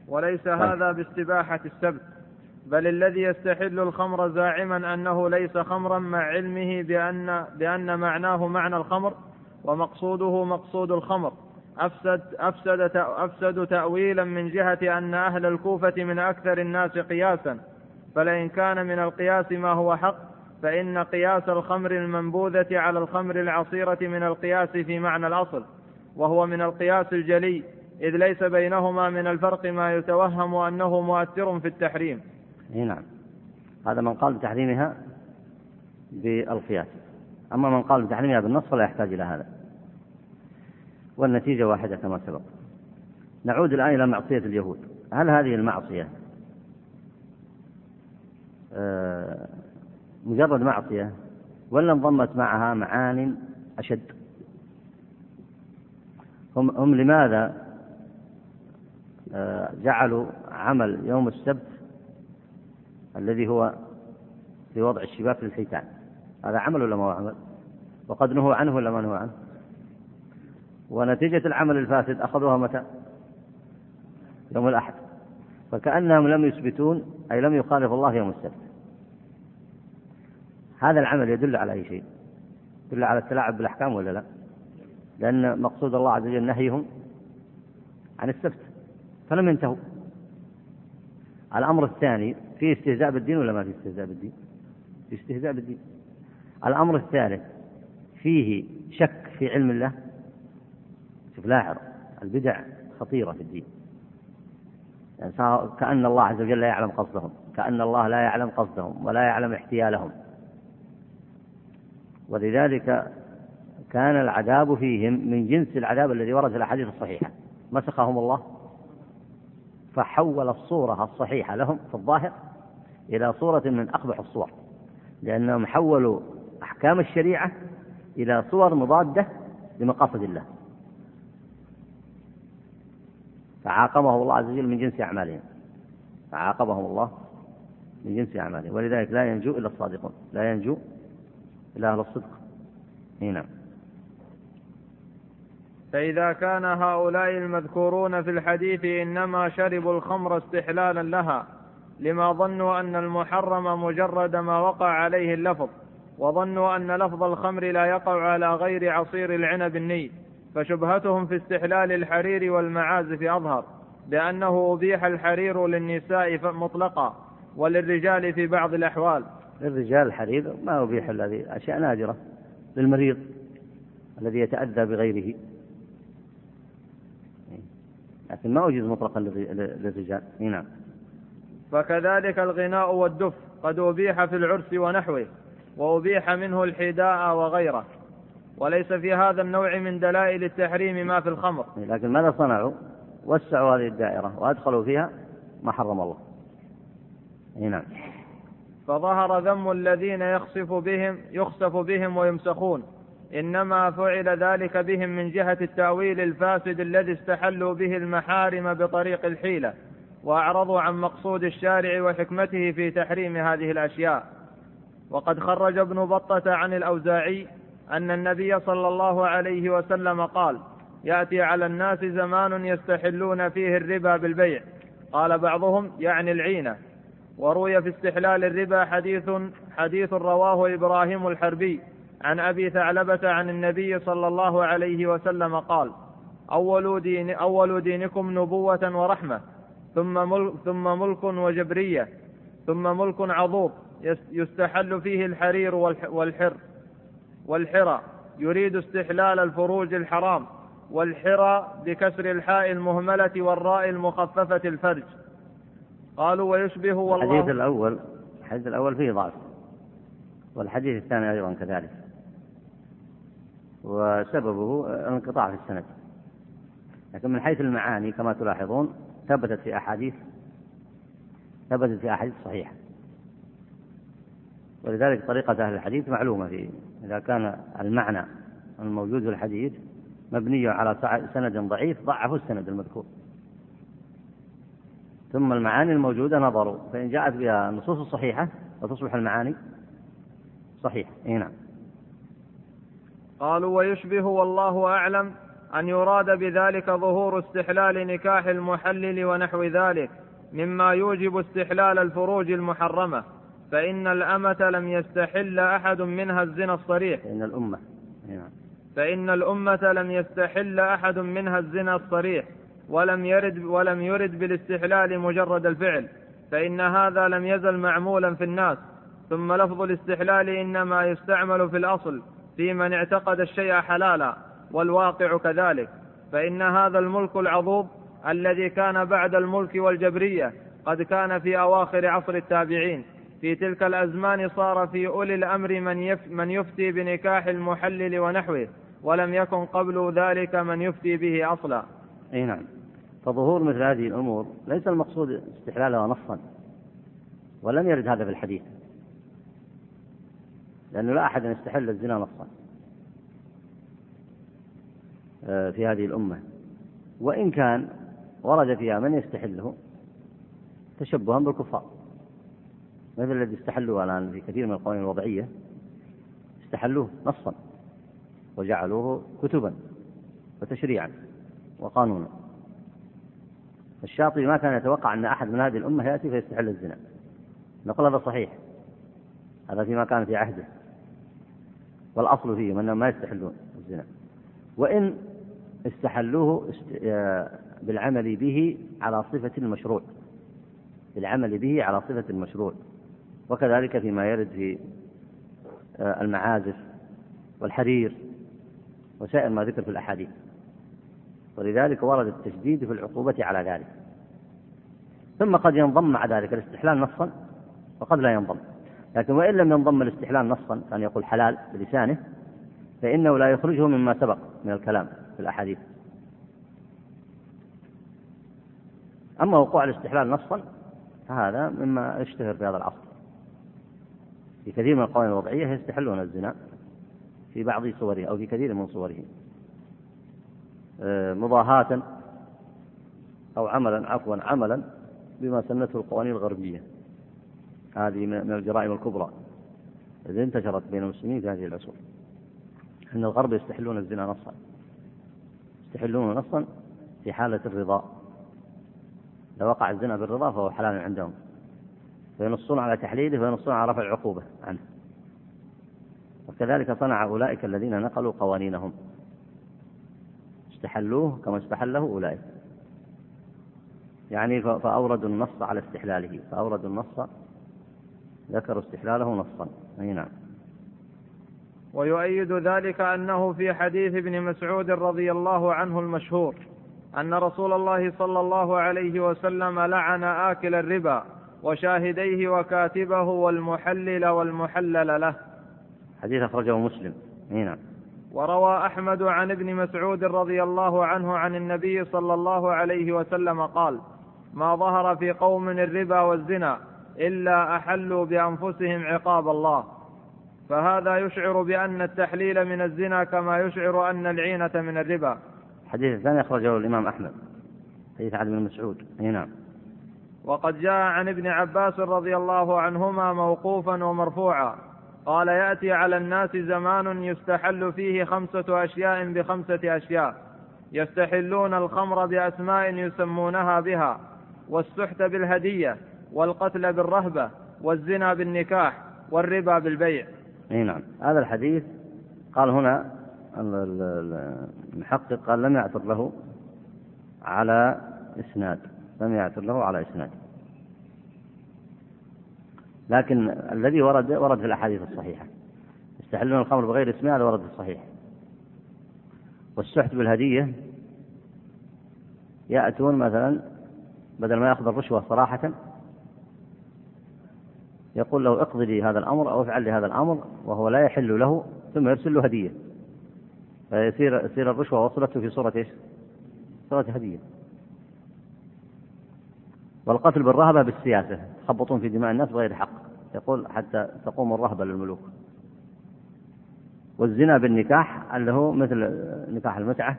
وليس طيب. هذا باستباحة السبت بل الذي يستحل الخمر زاعما أنه ليس خمرا مع علمه بأن, بأن معناه معنى الخمر ومقصوده مقصود الخمر أفسد, أفسد, أفسد تأويلا من جهة أن أهل الكوفة من أكثر الناس قياسا فلئن كان من القياس ما هو حق فإن قياس الخمر المنبوذة على الخمر العصيرة من القياس في معنى الأصل وهو من القياس الجلي إذ ليس بينهما من الفرق ما يتوهم أنه مؤثر في التحريم. نعم. هذا من قال بتحريمها بالقياس. أما من قال بتحريمها بالنص فلا يحتاج إلى هذا. والنتيجة واحدة كما سبق. نعود الآن إلى معصية اليهود. هل هذه المعصية مجرد معصية ولا انضمت معها معان أشد. هم, هم لماذا؟ آه، جعلوا عمل يوم السبت الذي هو في وضع الشباك للحيتان. هذا عمل ولا ما هو عمل؟ وقد نهوا عنه ولا ما نهوا عنه؟ ونتيجة العمل الفاسد أخذوها متى؟ يوم الأحد. فكأنهم لم يثبتون أي لم يخالف الله يوم السبت. هذا العمل يدل على أي شيء؟ يدل على التلاعب بالأحكام ولا لا؟ لأن مقصود الله عز وجل نهيهم عن السبت فلم ينتهوا. الأمر الثاني في استهزاء بالدين ولا ما في استهزاء بالدين؟ في استهزاء بالدين. الأمر الثالث فيه شك في علم الله؟ شوف لاحظ البدع خطيرة في الدين. كأن الله عز وجل لا يعلم قصدهم كأن الله لا يعلم قصدهم ولا يعلم احتيالهم. ولذلك كان العذاب فيهم من جنس العذاب الذي ورد في الأحاديث الصحيحة. مسخهم الله فحول الصورة الصحيحة لهم في الظاهر إلى صورة من أقبح الصور لأنهم حولوا أحكام الشريعة إلى صور مضادة لمقاصد الله. فعاقبهم الله عز وجل من جنس أعمالهم. فعاقبهم الله من جنس أعمالهم. ولذلك لا ينجو إلا الصادقون. لا ينجو إلا أهل الصدق. نعم. فإذا كان هؤلاء المذكورون في الحديث إنما شربوا الخمر استحلالا لها لما ظنوا أن المحرم مجرد ما وقع عليه اللفظ وظنوا أن لفظ الخمر لا يقع على غير عصير العنب الني. فشبهتهم في استحلال الحرير والمعازف أظهر بأنه أبيح الحرير للنساء مطلقا وللرجال في بعض الأحوال. للرجال الحرير ما أبيح الذي أشياء نادرة. للمريض الذي يتأذى بغيره. لكن ما أجيز مطلقا للرجال. نعم. فكذلك الغناء والدف. قد أبيح في العرس ونحوه وأبيح منه الحداء وغيره. وليس في هذا النوع من دلائل التحريم ما في الخمر. لكن ماذا صنعوا؟ وسعوا هذه الدائرة وأدخلوا فيها ما حرم الله. نعم. فظهر ذم الذين يخسف بهم يخسف بهم ويمسخون. إنما فعل ذلك بهم من جهة التأويل الفاسد الذي استحلوا به المحارم بطريق الحيلة وأعرضوا عن مقصود الشارع وحكمته في تحريم هذه الأشياء. وقد خرج ابن بطة عن الأوزاعي أن النبي صلى الله عليه وسلم قال يأتي على الناس زمان يستحلون فيه الربا بالبيع. قال بعضهم يعني العينة. وروي في استحلال الربا حديث حديث رواه إبراهيم الحربي عن أبي ثعلبة عن النبي صلى الله عليه وسلم قال أول دين أول دينكم نبوة ورحمة ثم ملك ثم ملك وجبرية ثم ملك عضوض يستحل فيه الحرير والحر. والحرى يريد استحلال الفروج الحرام والحرى بكسر الحاء المهملة والراء المخففة الفرج. قالوا ويشبه والله. الحديث الأول الحديث الأول فيه ضعف والحديث الثاني أيضا كذلك. وسببه انقطاع في السند. لكن من حيث المعاني كما تلاحظون ثبتت في أحاديث ثبتت في أحاديث صحيحة. ولذلك طريقة أهل الحديث معلومة في إذا كان المعنى الموجود في الحديث مبني على سند ضعيف ضعفوا السند المذكور. ثم المعاني الموجودة نظروا فإن جاءت بها النصوص الصحيحة وتصبح المعاني صحيحة. إي نعم. قالوا ويشبه والله أعلم أن يراد بذلك ظهور استحلال نكاح المحلل ونحو ذلك مما يوجب استحلال الفروج المحرمة. فإن الأمة لم يستحل أحد منها الزنا الصريح. فإن الأمة نعم فإن الأمة لم يستحل أحد منها الزنا الصريح ولم يرد ولم يرد بالاستحلال مجرد الفعل فإن هذا لم يزل معمولا في الناس. ثم لفظ الاستحلال إنما يستعمل في الأصل في من اعتقد الشيء حلالا والواقع كذلك. فإن هذا الملك العضوض الذي كان بعد الملك والجبرية قد كان في أواخر عصر التابعين. في تلك الأزمان صار في أولي الأمر من, من يفتي بنكاح المحلل ونحوه ولم يكن قبل ذلك من يفتي به أصلا. أي نعم. فظهور مثل هذه الأمور ليس المقصود استحلالها نصا ولم يرد هذا في الحديث لأنه لا أحد يستحل الزنا نصا آه، في هذه الأمة. وإن كان ورد فيها من يستحله تشبها بالكفار. مثل الذي استحلوه الآن في كثير من القوانين الوضعية؟ استحلوه نصا وجعلوه كتبا وتشريعا وقانونا. الشاطبي ما كان يتوقع أن أحد من هذه الأمة يأتي فيستحل الزنا. نقول هذا صحيح. هذا فيما كان في عهده. والأصل فيهم أنهم ما يستحلون الزنا. وإن استحلوه بالعمل به على صفة المشروع. بالعمل به على صفة المشروع. وكذلك فيما يرد في آه، المعازف والحرير وسائر ما ذكر في الأحاديث. ولذلك ورد التشديد في العقوبة على ذلك. ثم قد ينضم مع ذلك الاستحلال نصا وقد لا ينضم. لكن وإن لم ينضم الاستحلال نصا كان يقول حلال بلسانه فإنه لا يخرجه مما سبق من الكلام في الأحاديث. أما وقوع الاستحلال نصا فهذا مما يشتهر في هذا العصر. في كثير من القوانين الوضعية يستحلون الزنا في بعض صوره أو في كثير من صوره. آه، مضاهاة أو عملا عفوا عملا بما سنته القوانين الغربية. هذه من الجرائم الكبرى التي انتشرت بين المسلمين في هذه العصور. أن الغرب يستحلون الزنا نصا. يستحلون نصا في حالة الرضا. لو وقع الزنا بالرضا فهو حلال عندهم. فينصون على تحليله وينصون على رفع العقوبة عنه. وكذلك صنع أولئك الذين نقلوا قوانينهم. استحلوه كما استحله أولئك. يعني فأوردوا النص على استحلاله. فأوردوا النص ذكروا استحلاله نصا. أي نعم. ويؤيد ذلك أنه في حديث ابن مسعود رضي الله عنه المشهور أن رسول الله صلى الله عليه وسلم لعن آكل الربا وشاهديه وكاتبه والمحلل والمحلل له. حديث أخرجه مسلم. نعم. وروى أحمد عن ابن مسعود رضي الله عنه عن النبي صلى الله عليه وسلم قال ما ظهر في قوم الربا والزنا إلا أحلوا بأنفسهم عقاب الله. فهذا يشعر بأن التحليل من الزنا كما يشعر أن العينة من الربا. الحديث الثاني أخرجه الإمام أحمد. حديث عبد بن مسعود. نعم. وقد جاء عن ابن عباس رضي الله عنهما موقوفا ومرفوعا. قال يأتي على الناس زمان يستحل فيه خمسة أشياء بخمسة أشياء. يستحلون الخمر بأسماء يسمونها بها والسحت بالهدية والقتل بالرهبة والزنا بالنكاح والربا بالبيع. إي نعم. هذا الحديث قال هنا المحقق قال لم يعثر له على إسناد. لم يعثر له على إسناد لكن الذي ورد ورد في الأحاديث الصحيحة. يستحلون الخمر بغير اسمها هذا ورد في الصحيح. والسحت بالهدية يأتون مثلا بدل ما يأخذ الرشوة صراحة يقول له اقضي لي هذا الأمر أو افعل لي هذا الأمر وهو لا يحل له ثم يرسل له هدية. فيصير يصير الرشوة وصلته في صورة إيش؟ صورة هدية. والقتل بالرهبة بالسياسة تخبطون في دماء الناس بغير حق. يقول حتى تقوم الرهبة للملوك. والزنا بالنكاح اللي هو مثل نكاح المتعة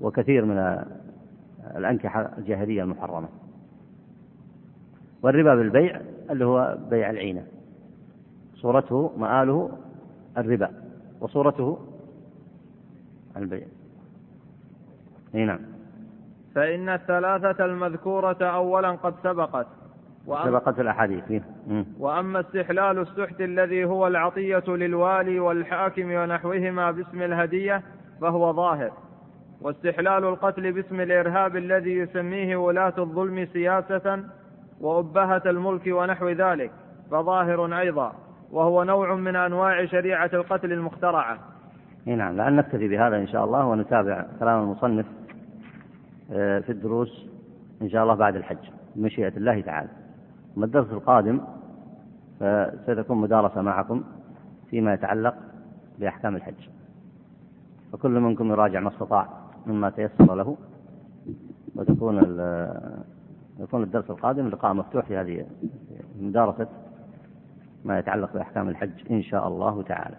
وكثير من الأنكحة الجاهلية المحرمة. والربا بالبيع اللي هو بيع العينة. صورته مآله الربا وصورته البيع. نعم. فإن الثلاثة المذكورة أولا قد سبقت. سبقت الأحاديث. وأما استحلال السحت الذي هو العطية للوالي والحاكم ونحوهما باسم الهدية فهو ظاهر. واستحلال القتل باسم الإرهاب الذي يسميه ولاة الظلم سياسة وأبهة الملك ونحو ذلك فظاهر أيضا وهو نوع من أنواع شريعة القتل المخترعة. نعم لأن نكتفي بهذا إن شاء الله ونتابع كلام المصنف في الدروس إن شاء الله بعد الحج بمشيئة الله تعالى. أما الدرس القادم فستكون مدارسة معكم فيما يتعلق بأحكام الحج. فكل منكم يراجع ما استطاع مما تيسر له وتكون يكون الدرس القادم لقاء مفتوح في هذه مدارسة ما يتعلق بأحكام الحج إن شاء الله تعالى.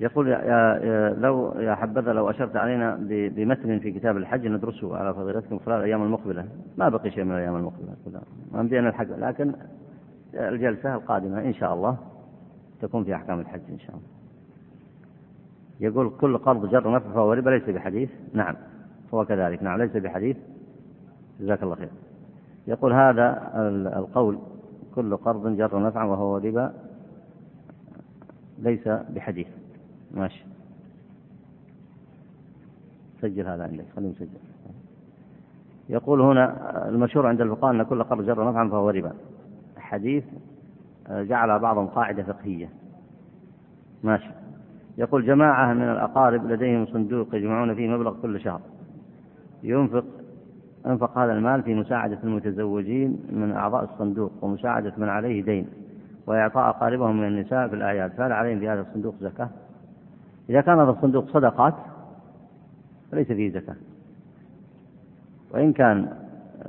يقول يا, لو يا حبذا لو أشرت علينا بمتن في كتاب الحج ندرسه على فضيلتكم خلال الأيام المقبلة. ما بقي شيء من الأيام المقبلة. ما بدينا الحج. لكن الجلسة القادمة إن شاء الله تكون في أحكام الحج إن شاء الله. يقول كل قرض جر نفع فهو ربا ليس بحديث. نعم. هو كذلك. نعم ليس بحديث. جزاك الله خير. يقول هذا القول كل قرض جر نفعا وهو ربا ليس بحديث. ماشي. سجل هذا عندك خليه مسجل يقول هنا المشهور عند الفقهاء أن كل قرض جر نفعا فهو ربا. حديث جعل بعضهم قاعدة فقهية. ماشي. يقول جماعة من الأقارب لديهم صندوق يجمعون فيه مبلغ كل شهر. ينفق أنفق هذا المال في مساعدة المتزوجين من أعضاء الصندوق ومساعدة من عليه دين. وإعطاء أقاربهم من النساء في الأعياد. فهل عليهم في هذا الصندوق زكاة؟ إذا كان هذا الصندوق صدقات فليس فيه زكاة. وإن كان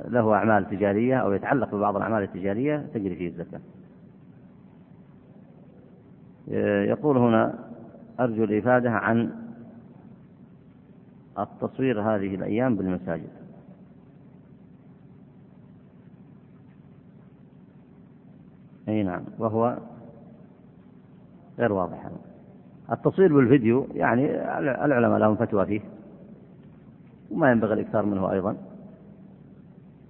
له أعمال تجارية أو يتعلق ببعض الأعمال التجارية تجري فيه الزكاة. يقول هنا أرجو الإفادة عن التصوير هذه الأيام بالمساجد. أي نعم وهو غير واضح. التصوير بالفيديو يعني العلماء لهم فتوى فيه. وما ينبغي الإكثار منه أيضا.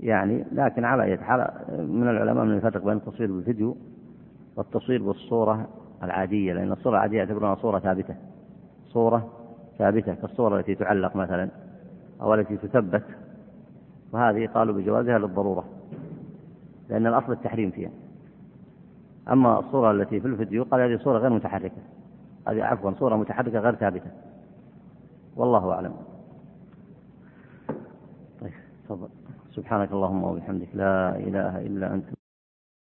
يعني لكن على أي حال من العلماء من يفرق بين التصوير بالفيديو والتصوير بالصورة العادية لأن الصورة العادية يعتبرونها صورة ثابتة. صورة ثابتة كالصورة التي تعلق مثلا أو التي تثبت. وهذه قالوا بجوازها للضرورة لأن الأصل التحريم فيها. أما الصورة التي في الفيديو قال هذه صورة غير متحركة. هذه عفوا صورة متحركة غير ثابتة. والله أعلم. طيب تفضل. سبحانك اللهم وبحمدك. لا إله إلا أنت.